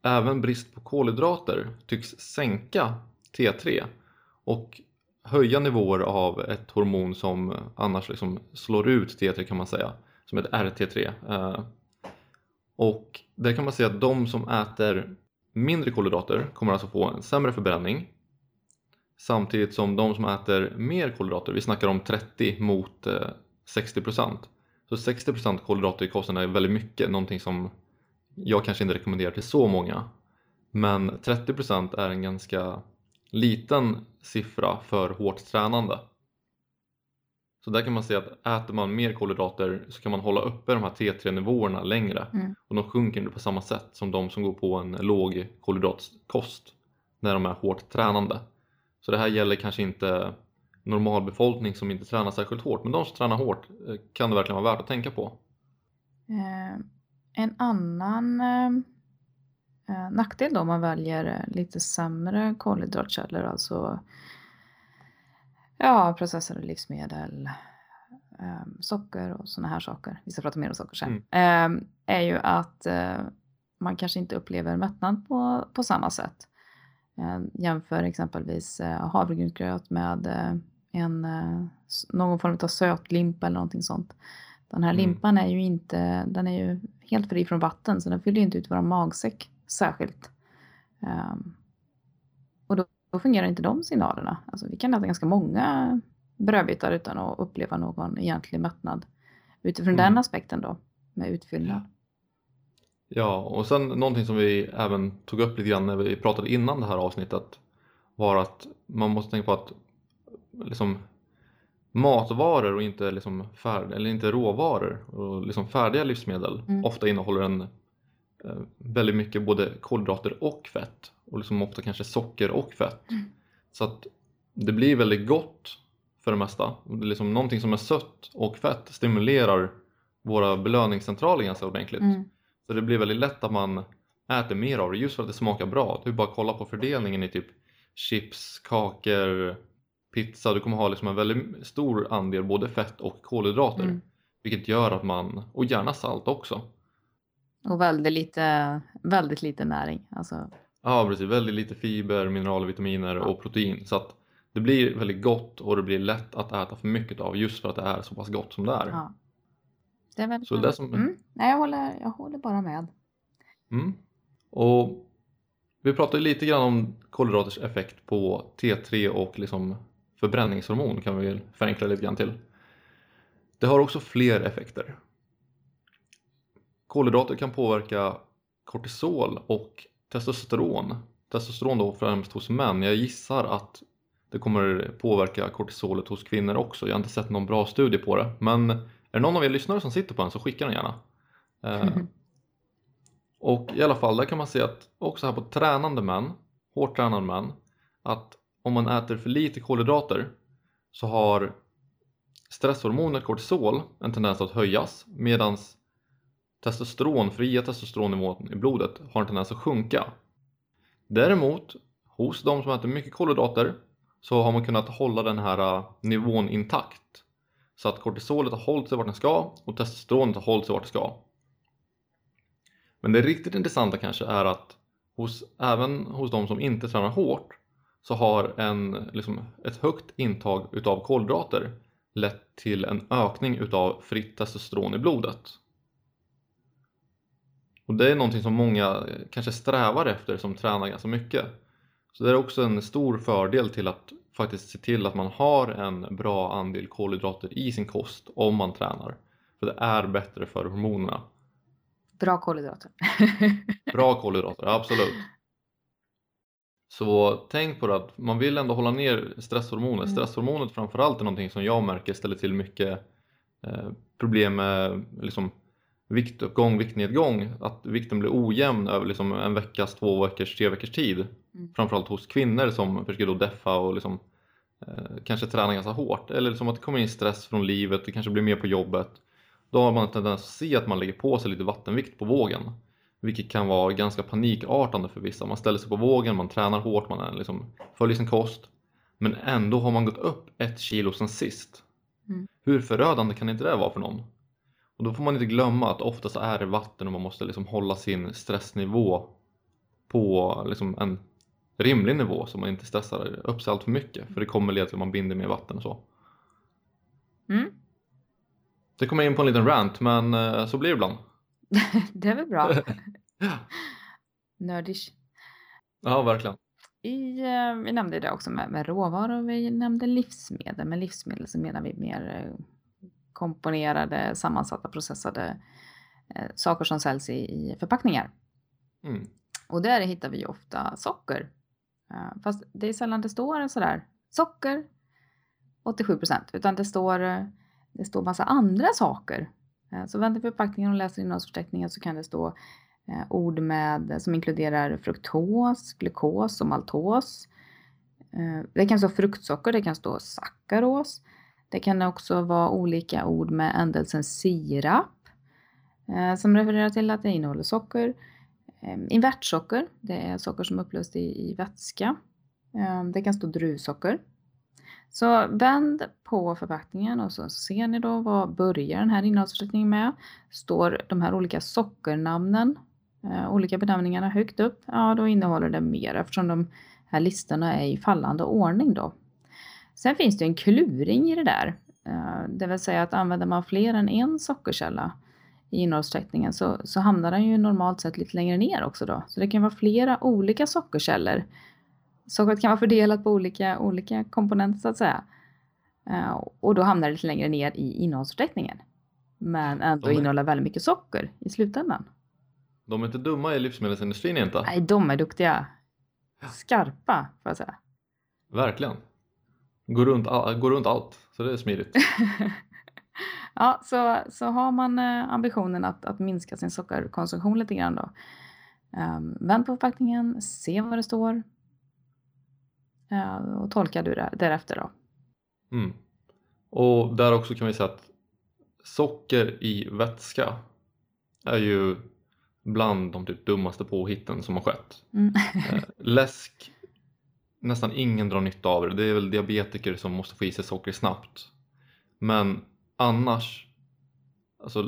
även brist på kolhydrater tycks sänka T3 och höja nivåer av ett hormon som annars liksom slår ut T3 kan man säga, som heter RT3. Eh, och där kan man säga att de som äter mindre kolhydrater kommer alltså få en sämre förbränning samtidigt som de som äter mer kolhydrater, vi snackar om 30 mot eh, 60% så 60% kolhydrater i kosten är väldigt mycket, någonting som jag kanske inte rekommenderar till så många men 30% är en ganska liten siffra för hårt tränande. Så där kan man säga att äter man mer kolhydrater så kan man hålla uppe de här T3-nivåerna längre Mm. och de sjunker inte på samma sätt som de som går på en låg kolhydratkost när de är hårt tränande. Så det här gäller kanske inte normalbefolkning som inte tränar särskilt hårt men de som tränar hårt eh, kan det verkligen vara värt att tänka på. Eh, en annan eh, nackdel då om man väljer lite sämre kolhydratkällor, alltså ja, processade livsmedel, eh, socker och sådana här saker. Vi ska prata mer om socker sen. Eh, är ju att eh, man kanske inte upplever mättnad på, på samma sätt. Eh, jämför exempelvis eh, havregrynsgröt med eh, en, någon form av sötlimpa eller någonting sånt. Den här Mm. limpan är ju inte, den är ju helt fri från vatten så den fyller inte ut vår magsäck särskilt. Ehm, och då, fungerar inte de signalerna. Alltså vi kan äta ganska många brödbitar utan att uppleva någon egentlig mättnad. Utifrån Mm. den aspekten då, med utfyllnad. Ja, och sen någonting som vi även tog upp lite grann när vi pratade innan det här avsnittet var att man måste tänka på att liksom, matvaror och inte, liksom färd, eller inte råvaror och liksom färdiga livsmedel Mm. ofta innehåller en, eh, väldigt mycket både kolhydrater och fett och liksom ofta kanske socker och fett. Mm. Så att det blir väldigt gott för det mesta. Det är liksom någonting som är sött och fett stimulerar våra belöningscentraler ganska ordentligt. Mm. Så det blir väldigt lätt att man äter mer av det just för att det smakar bra. Du bara kolla på fördelningen i typ chips, kakor, pizza. Du kommer ha liksom en väldigt stor andel både fett och kolhydrater. Mm. Vilket gör att man, och gärna salt också. Och väldigt lite, väldigt lite näring. Alltså, Ja precis, väldigt lite fiber, mineraler, vitaminer och protein. Så att det blir väldigt gott och det blir lätt att äta för mycket av just för att det är så pass gott som det är. ja. Det är väl Så det som- mm. Nej, jag håller, jag håller bara med. Mm. Och vi pratade lite grann om kolhydraters effekt på T3 och liksom förbränningshormon kan vi väl förenkla lite grann till. Det har också fler effekter. Kolhydrater kan påverka kortisol och testosteron. Testosteron då främst hos män. Jag gissar att det kommer påverka kortisolet hos kvinnor också. Jag har inte sett någon bra studie på det. Men är det någon av er lyssnare som sitter på den så skicka den gärna. Eh, och i alla fall, där kan man se att också här på tränande män, hårt tränande män, att om man äter för lite kolhydrater så har stresshormonet kortisol en tendens att höjas medan testosteron, fria testosteronnivån i blodet har en tendens att sjunka. Däremot, hos de som äter mycket kolhydrater så har man kunnat hålla den här äh, nivån intakt. Så att kortisolet har hållit sig vart den ska och testosteronet har hållit sig vart det ska. Men det riktigt intressanta kanske är att hos, även hos de som inte tränar hårt så har en, liksom, ett högt intag utav kolhydrater lett till en ökning utav fritt testosteron i blodet. Och det är någonting som många kanske strävar efter som tränar ganska mycket. Så det är också en stor fördel till att faktiskt se till att man har en bra andel kolhydrater i sin kost om man tränar. För det är bättre för hormonerna. Bra kolhydrater. Bra kolhydrater, absolut. Så tänk på det att man vill ändå hålla ner stresshormonet. Mm. Stresshormonet framförallt är någonting som jag märker ställer till mycket eh, problem med liksom, viktuppgång, viktnedgång. Att vikten blir ojämn över liksom, en veckas, två veckors, tre veckors tid. Mm. Framförallt hos kvinnor som försöker då deffa och liksom, eh, kanske träna ganska hårt. Eller liksom att det kommer in stress från livet, det kanske blir mer på jobbet. Då har man en tendens att se att man lägger på sig lite vattenvikt på vågen. Vilket kan vara ganska panikartande för vissa. Man ställer sig på vågen, man tränar hårt, man är liksom, följer sin kost. Men ändå har man gått upp ett kilo sen sist. Mm. Hur förödande kan inte det vara för någon? Och då får man inte glömma att oftast är det vatten och man måste liksom hålla sin stressnivå på liksom en rimlig nivå så man inte stressar upp sig allt för mycket. För det kommer leda till att man binder mer vatten och så. Mm. Det kommer in på en liten rant men eh, så blir det ibland. det är väl bra. Nördish. Ja, verkligen. I, eh, vi nämnde det också med, med råvaror, vi nämnde livsmedel. Med livsmedel så menar vi mer eh, komponerade, sammansatta, processade eh, saker som säljs i, i förpackningar. Mm. Och där hittar vi ofta socker. Eh, fast det är sällan det står sådär socker 87 procent, utan det står, eh, det står massa andra saker. Eh, Så vänder vi förpackningen och läser innehållsförteckningen så kan det stå eh, ord med, som inkluderar fruktos, glukos och maltos. Eh, Det kan stå fruktsocker, det kan stå sackaros. Det kan också vara olika ord med ändelsen sirap eh, som refererar till att det innehåller socker. Ehm, invertsocker, det är socker som är upplöst i, i vätska. Ehm, det kan stå druvsocker. Så vänd på förpackningen och så ser ni då vad börjar den här innehållsförteckningen med. Står de här olika sockernamnen, eh, olika benämningarna högt upp, ja då innehåller det mer eftersom de här listorna är i fallande ordning då. Sen finns det en kluring i det där. Eh, Det vill säga att använder man fler än en sockerkälla i innehållsförteckningen så, så hamnar den ju normalt sett lite längre ner också då. Så det kan vara flera olika sockerkällor. Sockret kan vara fördelat på olika, olika komponenter så att säga. Eh, Och då hamnar det lite längre ner i innehållsförteckningen. Men ändå De är- innehåller väldigt mycket socker i slutändan. De är inte dumma i livsmedelsindustrin inte. Nej, de är duktiga. Skarpa, får jag säga. Verkligen. Går runt, går runt allt, så det är smidigt. ja, så, så har man eh, ambitionen att, att minska sin sockerkonsumtion lite grann då. Um, vänd på förpackningen, se vad det står. eh, och tolka du det därefter då. Mm. Och där också kan vi säga att socker i vätska är ju bland de typ dummaste påhitten som har skett. Mm. Eh, läsk, nästan ingen drar nytta av det. Det är väl diabetiker som måste få i sig socker snabbt. Men annars, alltså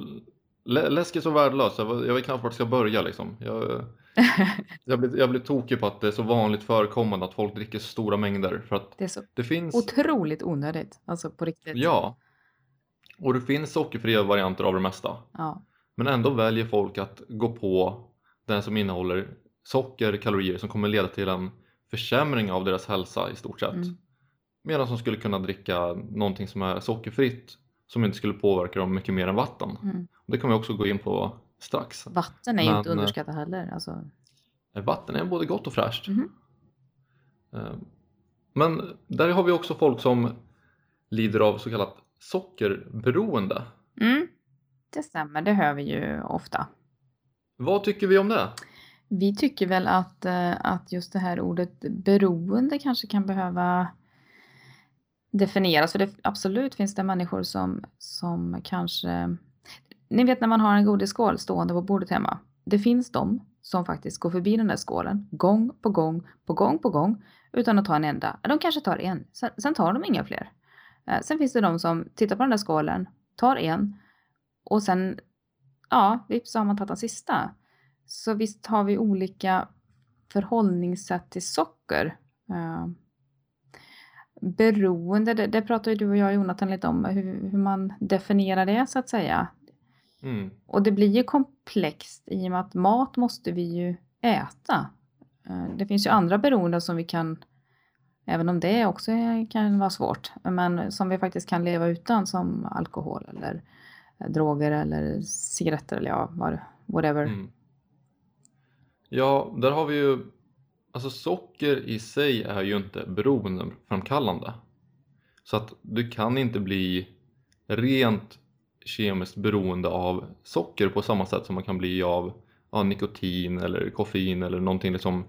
lä- läsk är så värdelös. Jag, jag vet knappt vart jag ska börja liksom. Jag, jag, blir, jag blir tokig på att det är så vanligt förekommande att folk dricker stora mängder. För att det är så det finns... otroligt onödigt. Alltså på riktigt. Ja. Och det finns sockerfria varianter av det mesta. ja. Men ändå väljer folk att gå på den som innehåller socker, kalorier som kommer leda till en försämring av deras hälsa i stort sett. Mm. Medan de skulle kunna dricka någonting som är sockerfritt som inte skulle påverka dem mycket mer än vatten. Mm. Det kommer vi också gå in på strax. Vatten är ju inte eh, underskattat heller. Alltså. Vatten är både gott och fräscht. Eh, Men där har vi också folk som lider av så kallat sockerberoende. Mm. Det stämmer, det hör vi ju ofta. Vad tycker vi om det? Vi tycker väl att, eh, att just det här ordet beroende kanske kan behöva definieras. För det absolut finns det människor som, som kanske... Ni vet när man har en godisskål stående på bordet hemma. Det finns de som faktiskt går förbi den där skålen gång på gång på gång på gång utan att ta en enda. De kanske tar en, sen, sen tar de inga fler. Eh, sen finns det de som tittar på den där skålen, tar en och sen, ja, vips så har man tagit den sista. Så visst har vi olika förhållningssätt till socker. Eh, beroende, det, det pratar ju du och jag Jonathan lite om, hur, hur man definierar det så att säga. Mm. Och det blir ju komplext i och med att mat måste vi ju äta. Eh, Det finns ju andra beroenden som vi kan, även om det också kan vara svårt, men som vi faktiskt kan leva utan som alkohol eller eh, droger eller cigaretter eller ja, whatever. Mm. Ja, där har vi ju Alltså socker i sig är ju inte beroendeframkallande. Så att du kan inte bli rent kemiskt beroende av socker på samma sätt som man kan bli av ja, nikotin eller koffein eller någonting liksom,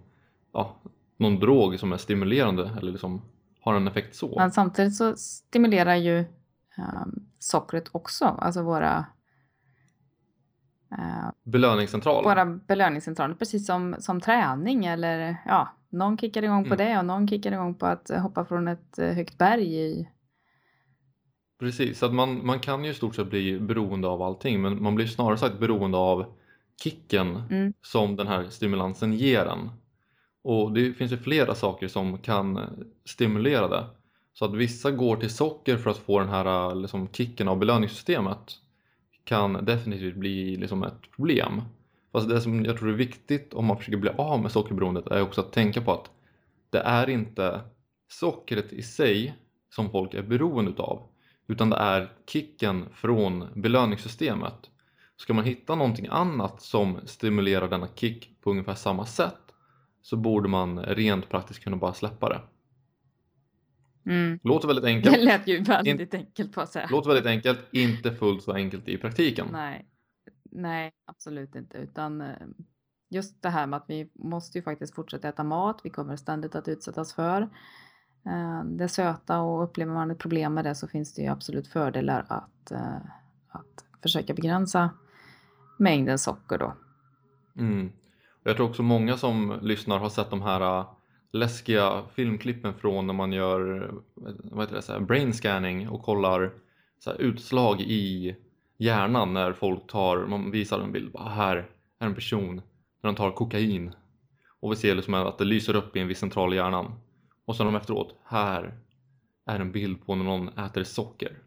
ja, någon drog som är stimulerande eller liksom har en effekt så. Men samtidigt så stimulerar ju um, sockret också, alltså våra belöningscentraler. Våra belöningscentraler, precis som, som träning eller ja, någon kickar igång på mm. det och någon kickar igång på att hoppa från ett eh, högt berg i Precis, att man, man kan ju i stort sett bli beroende av allting men man blir snarare sagt beroende av kicken mm. som den här stimulansen ger en. Och det finns ju flera saker som kan stimulera det. Så att vissa går till socker för att få den här liksom, kicken av belöningssystemet kan definitivt bli liksom, ett problem. Fast det som jag tror är viktigt om man försöker bli av med sockerberoendet är också att tänka på att det är inte sockret i sig som folk är beroende utav utan det är kicken från belöningssystemet. Ska man hitta någonting annat som stimulerar denna kick på ungefär samma sätt så borde man rent praktiskt kunna bara släppa det. Mm. Låter väldigt enkelt. Det lät ju väldigt In enkelt på att säga. Låter väldigt enkelt, inte fullt så enkelt i praktiken. Nej, Nej absolut inte. Utan eh, just det här med att vi måste ju faktiskt fortsätta äta mat. Vi kommer ständigt att utsättas för eh, det söta och upplever man ett problem med det så finns det ju absolut fördelar att, eh, att försöka begränsa mängden socker då. Mm. Jag tror också många som lyssnar har sett de här läskiga filmklippen från när man gör vad heter det, så här, brain scanning och kollar så här, utslag i hjärnan när folk tar, man visar en bild, bara, här är en person när de tar kokain. Och vi ser liksom att det lyser upp i en viss central i hjärnan. Och sen efteråt, här är en bild på när någon äter socker.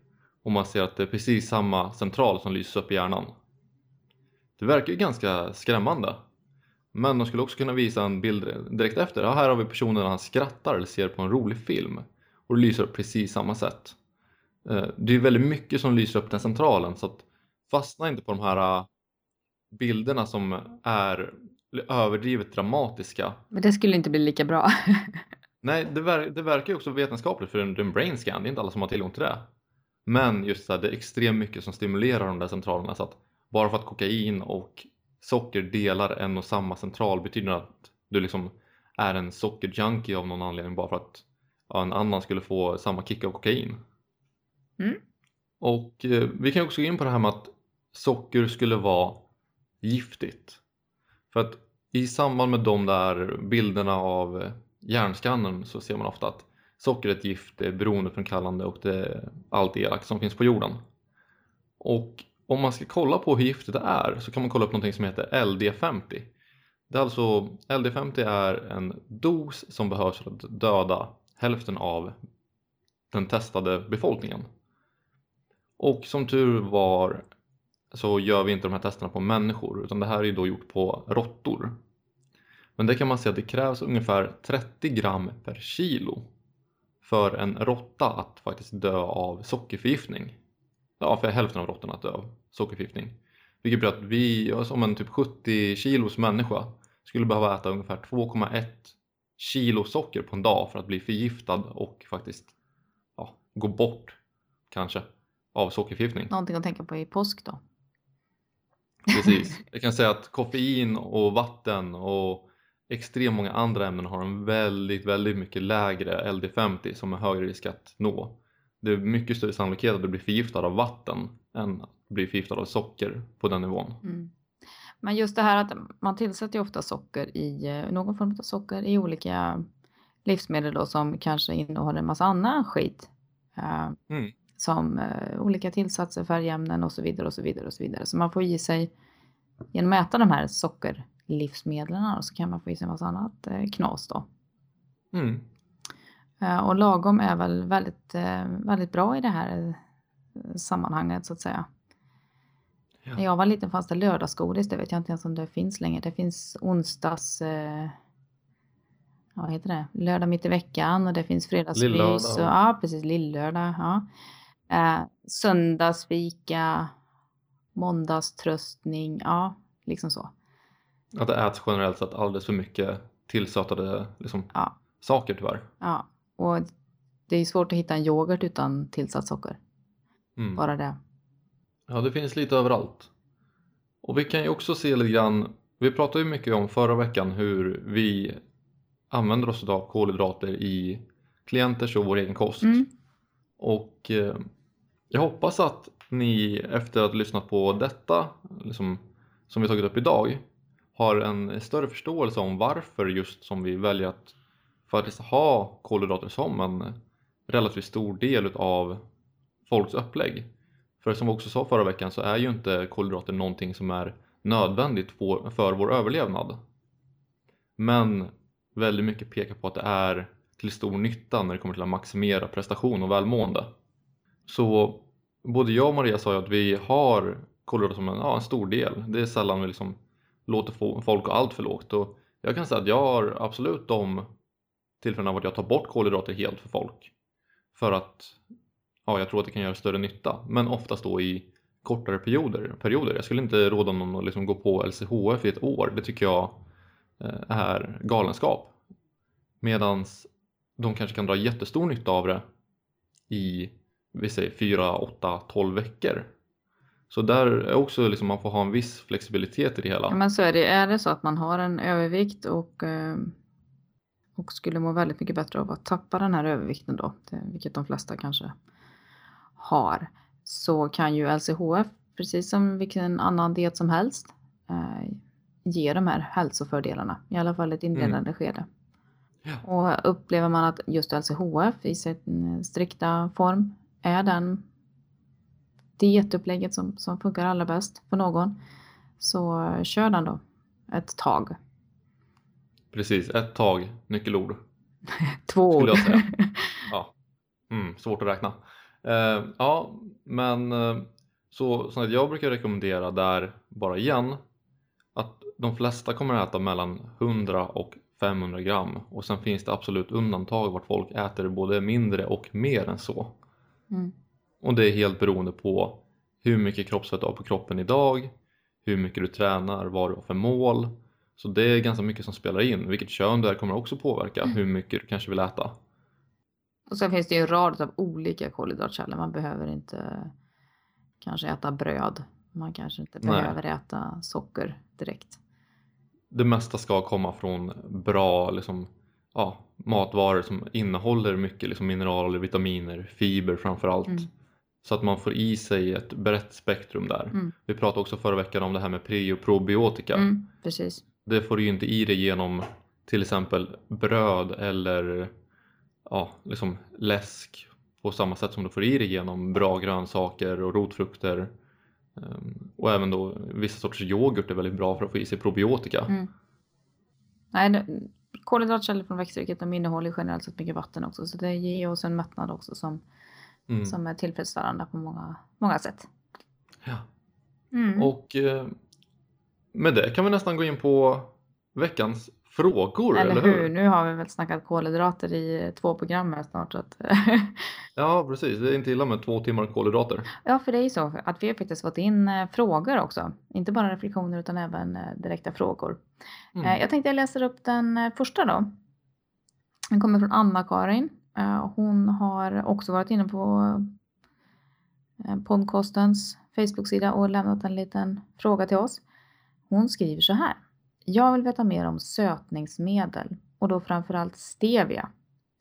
Och man ser att det är precis samma central som lyser upp i hjärnan. Det verkar ju ganska skrämmande men de skulle också kunna visa en bild direkt efter. Ja, här har vi personen när han skrattar eller ser på en rolig film. Och det lyser upp precis samma sätt. Eh, det är väldigt mycket som lyser upp den centralen så att fastna inte på de här äh, bilderna som är överdrivet dramatiska. Men det skulle inte bli lika bra. Nej, det, ver det verkar ju också vetenskapligt för en, en brain scan. Det är inte alla som har tillgång till det. Men just det, det är extremt mycket som stimulerar de där centralerna så att bara för att kokain och socker delar en och samma central betyder att du liksom är en sockerjunkie av någon anledning bara för att ja, en annan skulle få samma kick av kokain. Mm. Och eh, vi kan också gå in på det här med att socker skulle vara giftigt. För att i samband med de där bilderna av eh, hjärnscannen så ser man ofta att socker är ett gift, det är beroendeframkallande och det är allt elakt som finns på jorden. Och om man ska kolla på hur giftigt det är så kan man kolla upp någonting som heter LD50. Det är alltså, LD50 är en dos som behövs för att döda hälften av den testade befolkningen. Och som tur var så gör vi inte de här testerna på människor utan det här är då gjort på råttor. Men det kan man säga att det krävs ungefär 30 gram per kilo för en råtta att faktiskt dö av sockerförgiftning ja, för hälften av råttorna att dö av sockerförgiftning. Vilket betyder att vi, som en typ 70 kilos människa, skulle behöva äta ungefär 2,1 kilo socker på en dag för att bli förgiftad och faktiskt ja, gå bort kanske av sockerförgiftning. Någonting att tänka på i påsk då. Precis. Jag kan säga att koffein och vatten och extremt många andra ämnen har en väldigt, väldigt mycket lägre LD50 som är högre risk att nå det är mycket större sannolikhet att du blir förgiftad av vatten än att bli förgiftad av socker på den nivån. Mm. Men just det här att man tillsätter ju ofta socker i eh, någon form av socker i olika livsmedel då som kanske innehåller en massa annan skit. Uh, mm. Som uh, olika tillsatser, färgämnen och så vidare och så vidare och så vidare. Så man får i sig genom att äta de här sockerlivsmedlen så kan man få i sig en massa annat knas då. Mm. Eh, och lagom är väl väldigt, eh, väldigt bra i det här eh, sammanhanget så att säga. Ja. När jag var liten fanns det lördagsgodis, det vet jag inte ens om det finns längre. Det finns onsdags... vad heter det? Lördag mitt i veckan och det finns fredagsmys. Ja, precis. Lillördag. Ja. Eh, söndagsfika, måndagströstning. Ja, liksom så. Att det äts generellt sett alldeles för mycket tillsötade liksom, Ja. saker tyvärr. Ja, och det är svårt att hitta en yoghurt utan tillsatt socker. Mm. Bara det. Ja, det finns lite överallt. Och vi kan ju också se lite grann, vi pratade ju mycket om förra veckan hur vi använder oss av kolhydrater i klienters och vår egen kost. Mm. Och eh, jag hoppas att ni efter att ha lyssnat på detta, liksom, som vi tagit upp idag, har en större förståelse om varför just som vi väljer att faktiskt ha kolhydrater som en relativt stor del av folks upplägg. För som vi också sa förra veckan så är ju inte kolhydrater någonting som är nödvändigt för, vår överlevnad. Men väldigt mycket pekar på att det är till stor nytta när det kommer till att maximera prestation och välmående. Så både jag och Maria sa ju att vi har kolhydrater som en, ja, en stor del. Det är sällan vi liksom låter folk gå allt för lågt. Och jag kan säga att jag har absolut de tillfällen av att jag tar bort kolhydrater helt för folk. För att ja, jag tror att det kan göra större nytta. Men oftast då i kortare perioder. perioder. Jag skulle inte råda någon att liksom gå på LCHF i ett år. Det tycker jag eh, är galenskap. Medans de kanske kan dra jättestor nytta av det i vi säger 4, 8, 12 veckor. Så där är också liksom man får ha en viss flexibilitet i det hela. Ja, men så är det. Är det så att man har en övervikt och, eh, och skulle må väldigt mycket bättre av att tappa den här övervikten då, vilket de flesta kanske har, så kan ju LCHF, precis som vilken annan diet som helst, eh, ge de här hälsofördelarna, i alla fall ett inledande skede. Ja. Och upplever man att just LCHF i sin strikta form är den dietupplägget som, som funkar allra bäst för någon, så kör den då ett tag. Precis, ett tag, nyckelord. Två Skulle år. jag säga. Ja. Mm, svårt att räkna. Eh, ja, men eh, så, så jag brukar rekommendera där bara igen att de flesta kommer att äta mellan 100 och 500 gram och sen finns det absolut undantag vart folk äter både mindre och mer än så. Mm. Och det är helt beroende på hur mycket kroppsfett du har på kroppen idag, hur mycket du tränar, vad du har för mål. Så det är ganska mycket som spelar in. Vilket kön du är kommer också påverka hur mycket du kanske vill äta. Och sen finns det ju en rad av olika kolhydratkällor. Man behöver inte kanske äta bröd. Man kanske inte Nej. behöver äta socker direkt. Det mesta ska komma från bra liksom, ja, matvaror som innehåller mycket liksom, mineraler, vitaminer, fiber framförallt. Mm. Så att man får i sig ett brett spektrum där. Mm. Vi pratade också förra veckan om det här med pre och probiotika. Mm, precis. Det får du ju inte i dig genom till exempel bröd eller ja, liksom läsk på samma sätt som du får i dig genom bra grönsaker och rotfrukter. Ehm, Och även då vissa sorters yoghurt är väldigt bra för att få i sig probiotika. Mm. Nej, det- kolhydratkällor från växtriket de innehåller generellt sett mycket vatten också. Så det ger oss en mättnad också som, Mm. som är tillfredsställande på många, många sätt. Ja. Mm. Och eh, med det kan vi nästan gå in på veckans frågor, eller, eller, hur? Nu har vi väl snackat kolhydrater i två program här snart. Så att Ja, precis. Det är inte illa med två timmar kolhydrater. Ja, för det är ju så att vi har faktiskt fått in eh, frågor också. Inte bara reflektioner utan även eh, direkta frågor. Mm. Eh, Jag tänkte jag läser upp den eh, första då. Den kommer från Anna-Karin. Eh, Hon har också varit inne på eh, podcastens Facebook-sida och lämnat en liten fråga till oss. Hon skriver så här. Jag vill veta mer om sötningsmedel och då framförallt stevia!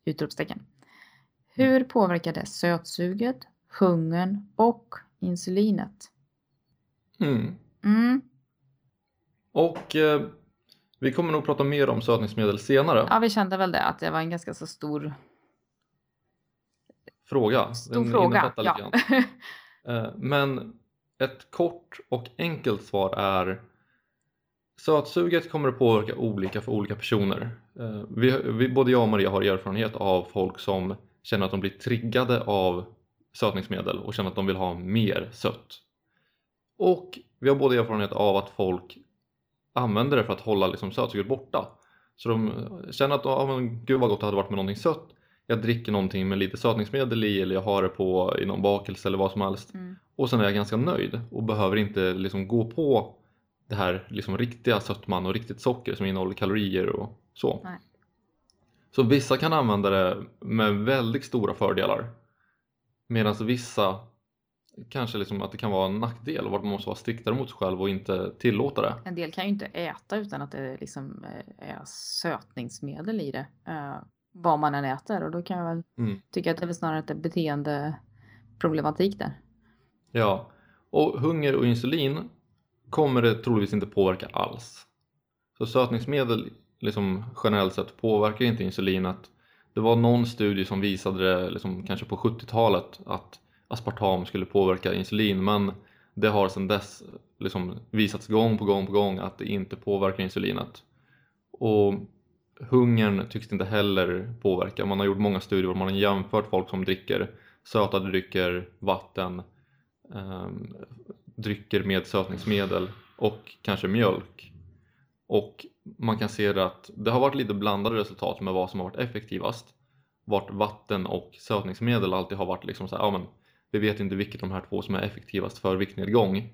Utropstecken. Hur påverkar det sötsuget, hungern och insulinet? Mm. Mm. Och eh, vi kommer nog prata mer om sötningsmedel senare. Ja, vi kände väl det att det var en ganska så stor, Fråga. stor Den fråga. Ja. Eh, Men ett kort och enkelt svar är Sötsuget kommer att påverka olika för olika personer. Eh, Vi, vi, både jag och Maria har erfarenhet av folk som känner att de blir triggade av sötningsmedel och känner att de vill ha mer sött. Och vi har både erfarenhet av att folk använder det för att hålla liksom sötsuget borta. Så de känner att oh, men, gud vad gott det hade varit med någonting sött. Jag dricker någonting med lite sötningsmedel i eller jag har det på i någon bakelse eller vad som helst. Mm. Och sen är jag ganska nöjd och behöver inte liksom gå på det här liksom riktiga sötman och riktigt socker som innehåller kalorier och Så. Nej. Så vissa kan använda det med väldigt stora fördelar. Medan vissa kanske liksom att det kan vara en nackdel och att man måste vara striktare mot sig själv och inte tillåta det. En del kan ju inte äta utan att det liksom eh, är sötningsmedel i det. eh, Vad man än äter och då kan jag väl Mm. tycka att det är snarare ett beteendeproblematik där. Ja, och hunger och insulin kommer det troligtvis inte påverka alls. Så sötningsmedel liksom generellt sett påverkar inte insulinet. Det var någon studie som visade det liksom kanske på 70-talet att aspartam skulle påverka insulin men det har sedan dess liksom visats gång på gång på gång att det inte påverkar insulinet. Och hungern tycks det inte heller påverka. Man har gjort många studier där man har jämfört folk som dricker sötade drycker, vatten, ehm, drycker med sötningsmedel och kanske mjölk. Och man kan se att det har varit lite blandade resultat med vad som har varit effektivast. Vart vatten och sötningsmedel alltid har varit liksom så här, ja men vi vet inte vilket av de här två som är effektivast för viktnedgång.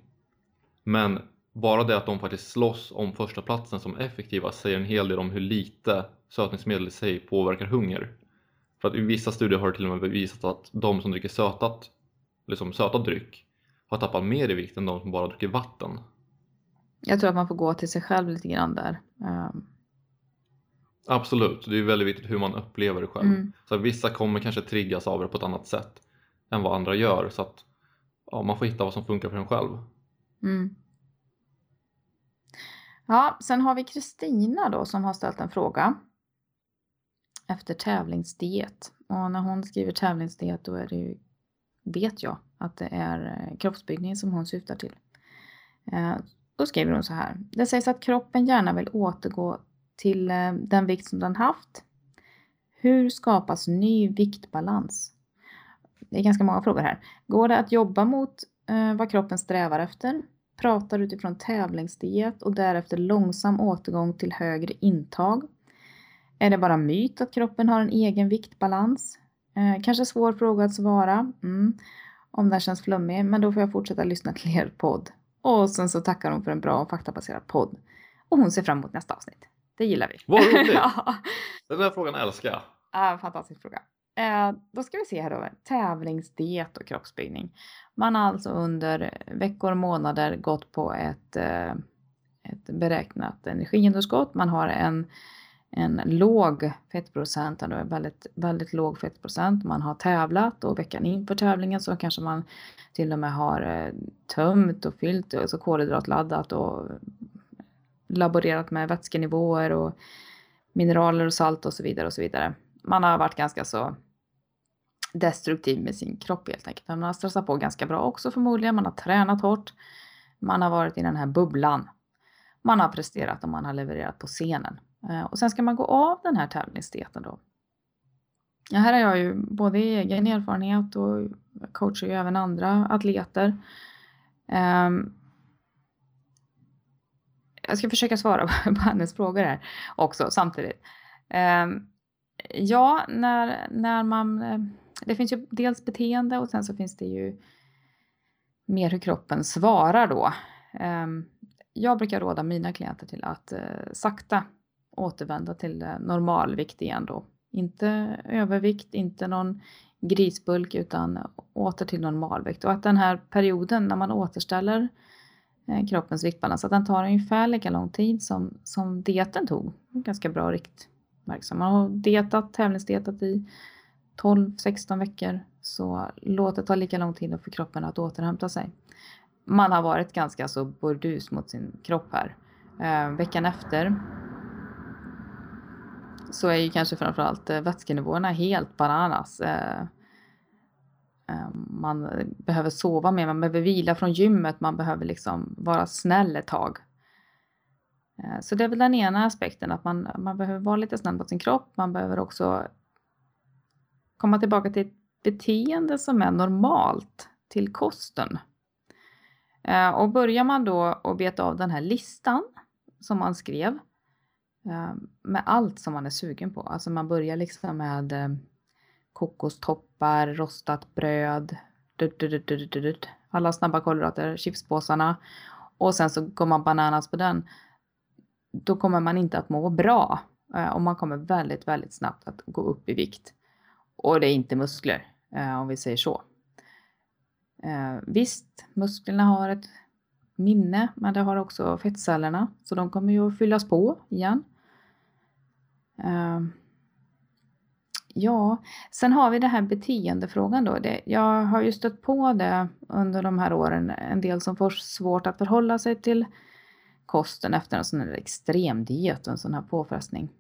Men bara det att de faktiskt slåss om första platsen som effektivast säger en hel del om hur lite sötningsmedel i sig påverkar hunger. För att i vissa studier har det till och med bevisat att de som dricker sötat, liksom sötad dryck har tappat mer i vikt än de som bara dricker vatten. Jag tror att man får gå till sig själv lite grann där. Ehm, Absolut, det är väldigt viktigt hur man upplever det själv. Mm. Så vissa kommer kanske triggas av det på ett annat sätt än vad andra gör. Så att ja, man får hitta vad som funkar för en själv. Mm. Ja, sen har vi Kristina då som har ställt en fråga efter tävlingsdiet. Och när hon skriver tävlingsdiet då är det ju, vet jag att det är eh, kroppsbyggning som hon syftar till. Eh, då skriver hon så här. Det sägs att kroppen gärna vill återgå till eh, den vikt som den haft. Hur skapas ny viktbalans? Det är ganska många frågor här. Går det att jobba mot vad kroppen strävar efter? Pratar utifrån tävlingsdiet och därefter långsam återgång till högre intag? Är det bara myt att kroppen har en egen viktbalans? Eh, kanske svår fråga att svara. Mm. Om den känns flummig, men då får jag fortsätta lyssna till er podd. Och sen så tackar hon för en bra och faktabaserad podd. Och hon ser fram emot nästa avsnitt. Det gillar vi. Vad roligt! ja. Den där frågan älskar jag. Ja, fantastisk fråga. Eh, då ska vi se här då. Tävlingsdiet och kroppsbyggning. Man har alltså under veckor och månader gått på ett, eh, ett beräknat energiunderskott. Man har en, en låg fettprocent, eller en väldigt, väldigt låg fettprocent. Man har tävlat och veckan inför tävlingen så kanske man till och med har eh, tömt och fyllt, alltså kolhydratladdat och laborerat med vätskenivåer och mineraler och salt och så vidare och så vidare. Man har varit ganska så destruktiv med sin kropp helt enkelt. Men man har stressat på ganska bra också förmodligen. Man har tränat hårt. Man har varit i den här bubblan. Man har presterat och man har levererat på scenen. Eh, och sen ska man gå av den här tävlingsdieten då. Ja, här har jag ju både egen erfarenhet och coachar ju även andra atleter. Ehm, jag ska försöka svara på hennes frågor här också samtidigt. Ehm, ja, när, när man... Eh, det finns ju dels beteende och sen så finns det ju mer hur kroppen svarar då. Ehm, jag brukar råda mina klienter till att eh, sakta återvända till normalvikt igen då. Inte övervikt, inte någon grisbulk utan åter till normalvikt. Och att den här perioden när man återställer eh, kroppens viktbalans, att den tar ungefär lika lång tid som, som dieten tog. Ganska bra riktmärke. Man har dietat, tävlingsdietat i 12-16 veckor så låt det ta lika lång tid för kroppen att återhämta sig. Man har varit ganska så burdus mot sin kropp här. Eh, veckan efter så är ju kanske framförallt eh, vätskenivåerna helt bananas. Eh, eh, man behöver sova mer, man behöver vila från gymmet, man behöver liksom vara snäll ett tag. Så det är väl den ena aspekten, att man, man behöver vara lite snäll mot sin kropp. Man behöver också komma tillbaka till ett beteende som är normalt till kosten. Och börjar man då att beta av den här listan som man skrev Ehm, med allt som man är sugen på. Alltså man börjar liksom med ehm, kokostoppar, rostat bröd, alla snabba kolhydrater, chipspåsarna och sen så går man bananas på den. Då kommer man inte att må bra. Eh, och man kommer väldigt, väldigt snabbt att gå upp i vikt. Och det är inte muskler, eh, om vi säger så. Eh, visst, musklerna har ett minne, men det har också fettcellerna, så de kommer ju att fyllas på igen. Ehm, ja, sen har vi det här beteendefrågan då. Det, jag har ju stött på det under de här åren, en del som får svårt att förhålla sig till kosten efter en sån här extremdiet en sån här påfrestning.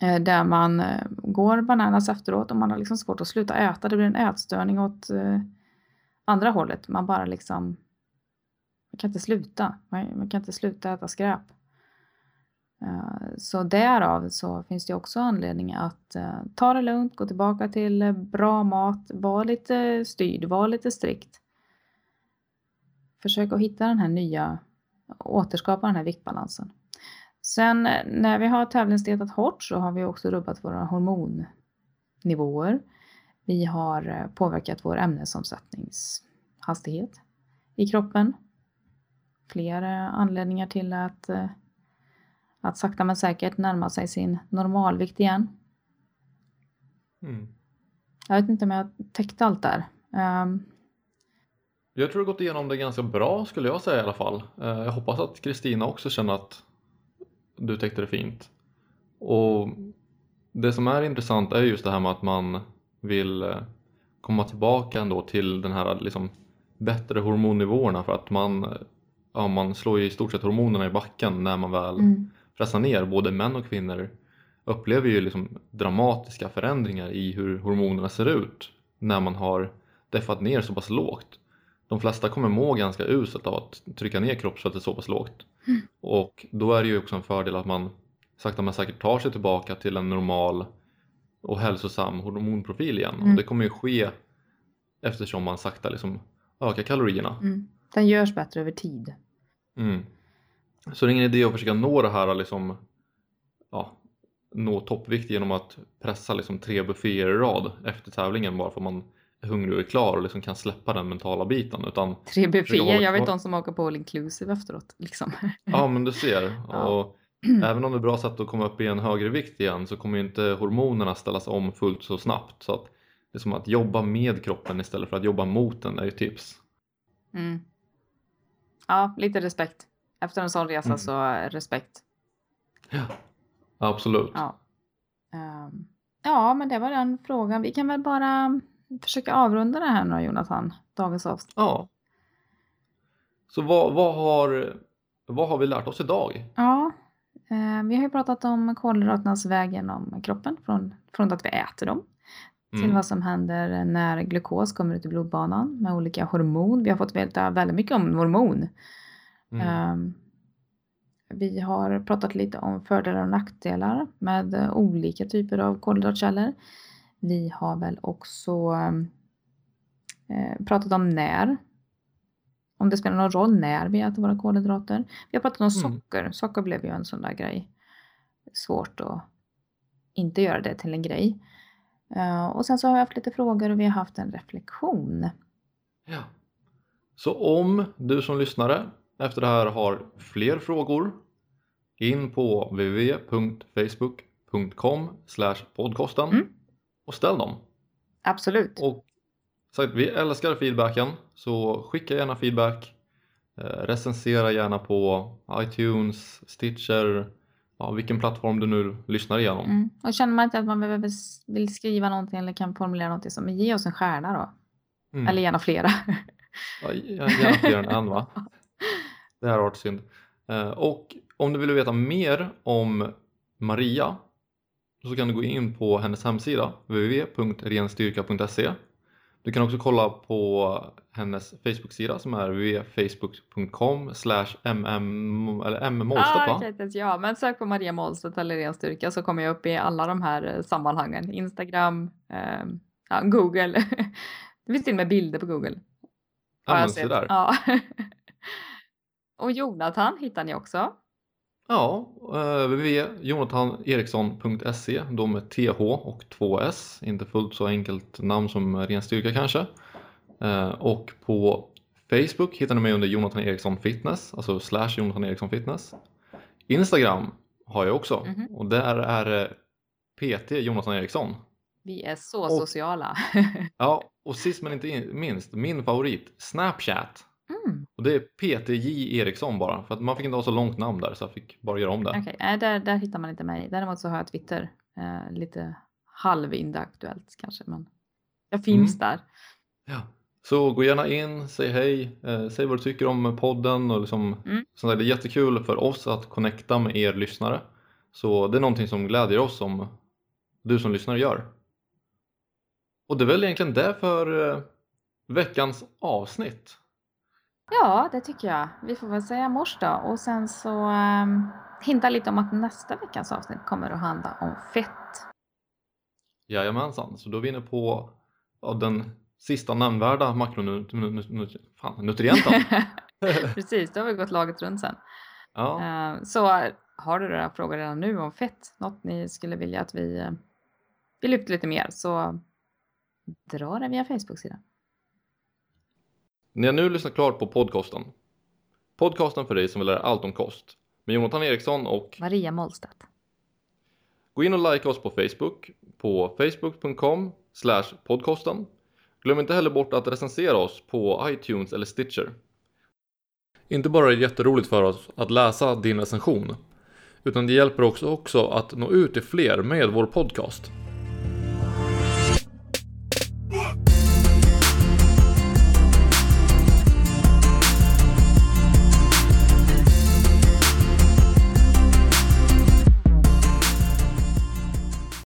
Eh, där man eh, går bananas efteråt och man har liksom svårt att sluta äta. Det blir en ätstörning åt eh, andra hållet. Man bara liksom, man kan inte sluta. Man, kan inte sluta äta skräp. Eh, så därav så finns det också anledning att eh, ta det lugnt, gå tillbaka till eh, bra mat, var lite styrd, var lite strikt. Försök att hitta den här nya, återskapa den här viktbalansen. Sen när vi har tävlingsdietat hårt så har vi också rubbat våra hormonnivåer. Vi har påverkat vår ämnesomsättningshastighet i kroppen. Fler anledningar till att att sakta men säkert närma sig sin normalvikt igen. Mm. Jag vet inte om jag täckte allt där. Um... Jag tror du gått igenom det ganska bra skulle jag säga i alla fall. Uh, jag hoppas att Kristina också känner att du täckte det fint. Och det som är intressant är just det här med att man vill eh, komma tillbaka ändå till den här liksom bättre hormonnivåerna för att man, ja, man slår i stort sett hormonerna i backen när man väl mm pressa ner, både män och kvinnor upplever ju liksom dramatiska förändringar i hur hormonerna ser ut när man har deffat ner så pass lågt. De flesta kommer må ganska uselt av att trycka ner kroppsfettet så pass lågt. Mm. Och då är det ju också en fördel att man sakta men säkert tar sig tillbaka till en normal och hälsosam hormonprofil igen. Mm. Och det kommer ju ske eftersom man sakta liksom ökar kalorierna. Mm. Den görs bättre över tid. Mm. Så det är ingen idé att försöka nå det här liksom, ja, nå toppvikt genom att pressa liksom tre bufféer i rad efter tävlingen bara för att man är hungrig och är klar och liksom kan släppa den mentala biten. Utan tre bufféer, jag vet de som åker på all inclusive efteråt. Liksom. Ja men du ser. Ja. Och även om det är bra sätt att komma upp i en högre vikt igen så kommer inte hormonerna ställas om fullt så snabbt. Så att det är som att jobba med kroppen istället för att jobba mot den är ju tips. Mm. Ja, lite respekt. Efter en sån resa mm. så respekt. Ja, absolut. Ja. Um, ja, men det var den frågan. Vi kan väl bara försöka avrunda det här nu Jonathan, dagens avsnitt. Ja. Så vad, vad, har, vad har vi lärt oss idag? Ja, eh, vi har ju pratat om kolhydraternas väg genom kroppen från, från att vi äter dem till mm. vad som händer när glukos kommer ut i blodbanan med olika hormon. Vi har fått veta väldigt mycket om hormon Mm. Um, vi har pratat lite om fördelar och nackdelar med olika typer av kolhydratkällor. Vi har väl också eh, pratat om när. Om det spelar någon roll när vi äter våra kolhydrater. Vi har pratat om mm. socker. Socker blev ju en sån där grej. Svårt att inte göra det till en grej. Uh, och sen så har vi haft lite frågor och vi har haft en reflektion. Ja. Så om du som lyssnare efter det här har fler frågor in på www.facebook.com podcasten mm. och ställ dem. Absolut. Och sagt, vi älskar feedbacken så skicka gärna feedback. Eh, recensera gärna på iTunes, Stitcher, ja, vilken plattform du nu lyssnar igenom. Mm. Och känner man inte att man vill skriva någonting eller kan formulera någonting så men ge oss en stjärna då. Mm. Eller gärna flera. Ja, gärna fler än en va? Det här har varit synd. Eh, och om du vill veta mer om Maria så kan du gå in på hennes hemsida www.renstyrka.se Du kan också kolla på hennes Facebook-sida som är www.facebook.com mm eller mmålstedt ah, okay, Ja, men sök på Maria Målstedt eller Ren Styrka så kommer jag upp i alla de här eh, sammanhangen. Instagram, eh, ja, Google. det finns till och med bilder på Google. Ja, men så där. Ja. Och Jonathan hittar ni också. Ja, eh, www.jonathaneriksson.se då med TH och 2S, inte fullt så enkelt namn som ren styrka kanske. Eh, och på Facebook hittar ni mig under Jonathan Eriksson Fitness, alltså slash Jonathan Eriksson Fitness. Instagram har jag också. Mhm. Och där är eh, PT Jonathan Eriksson. Vi är så Och- sociala. Ja, och sist men inte in- minst, min favorit, Snapchat. Mm. Och det är PTJ Eriksson bara, för att man fick inte ha så långt namn där så jag fick bara göra om det. Okej, nej, där, där hittar man inte mig. Däremot så har jag Twitter. Eh, lite halvindaktuellt kanske, men jag finns där. Ja. Så gå gärna in, säg hej, eh, säg vad du tycker om podden och liksom, Mm. sånt där. det är jättekul för oss att connecta med er lyssnare. Så det är någonting som glädjer oss som du som lyssnare gör. Och det är väl egentligen det för eh, veckans avsnitt. Ja, det tycker jag. Vi får väl säga mors då. Och sen så um, hinta lite om att nästa veckas avsnitt kommer att handla om fett. Jajamensan, så då är vi inne på ja, den sista nämnvärda makronutrienten. Precis, då har vi gått laget runt sen. ja. Eh, så har du några frågor redan nu om fett, något ni skulle vilja att vi, uh, vi lyfter lite mer, så dra det via Facebook-sidan. Ni har nu lyssnat klart på podcasten. Podcasten för dig som vill lära allt om kost. Med Jonathan Eriksson och Maria Mollstedt. gå in och like oss på Facebook på facebook.com podcasten. Glöm inte heller bort att recensera oss på iTunes eller Stitcher. Inte bara är det jätteroligt för oss att läsa din recension, utan det hjälper också, också att nå ut till fler med vår podcast.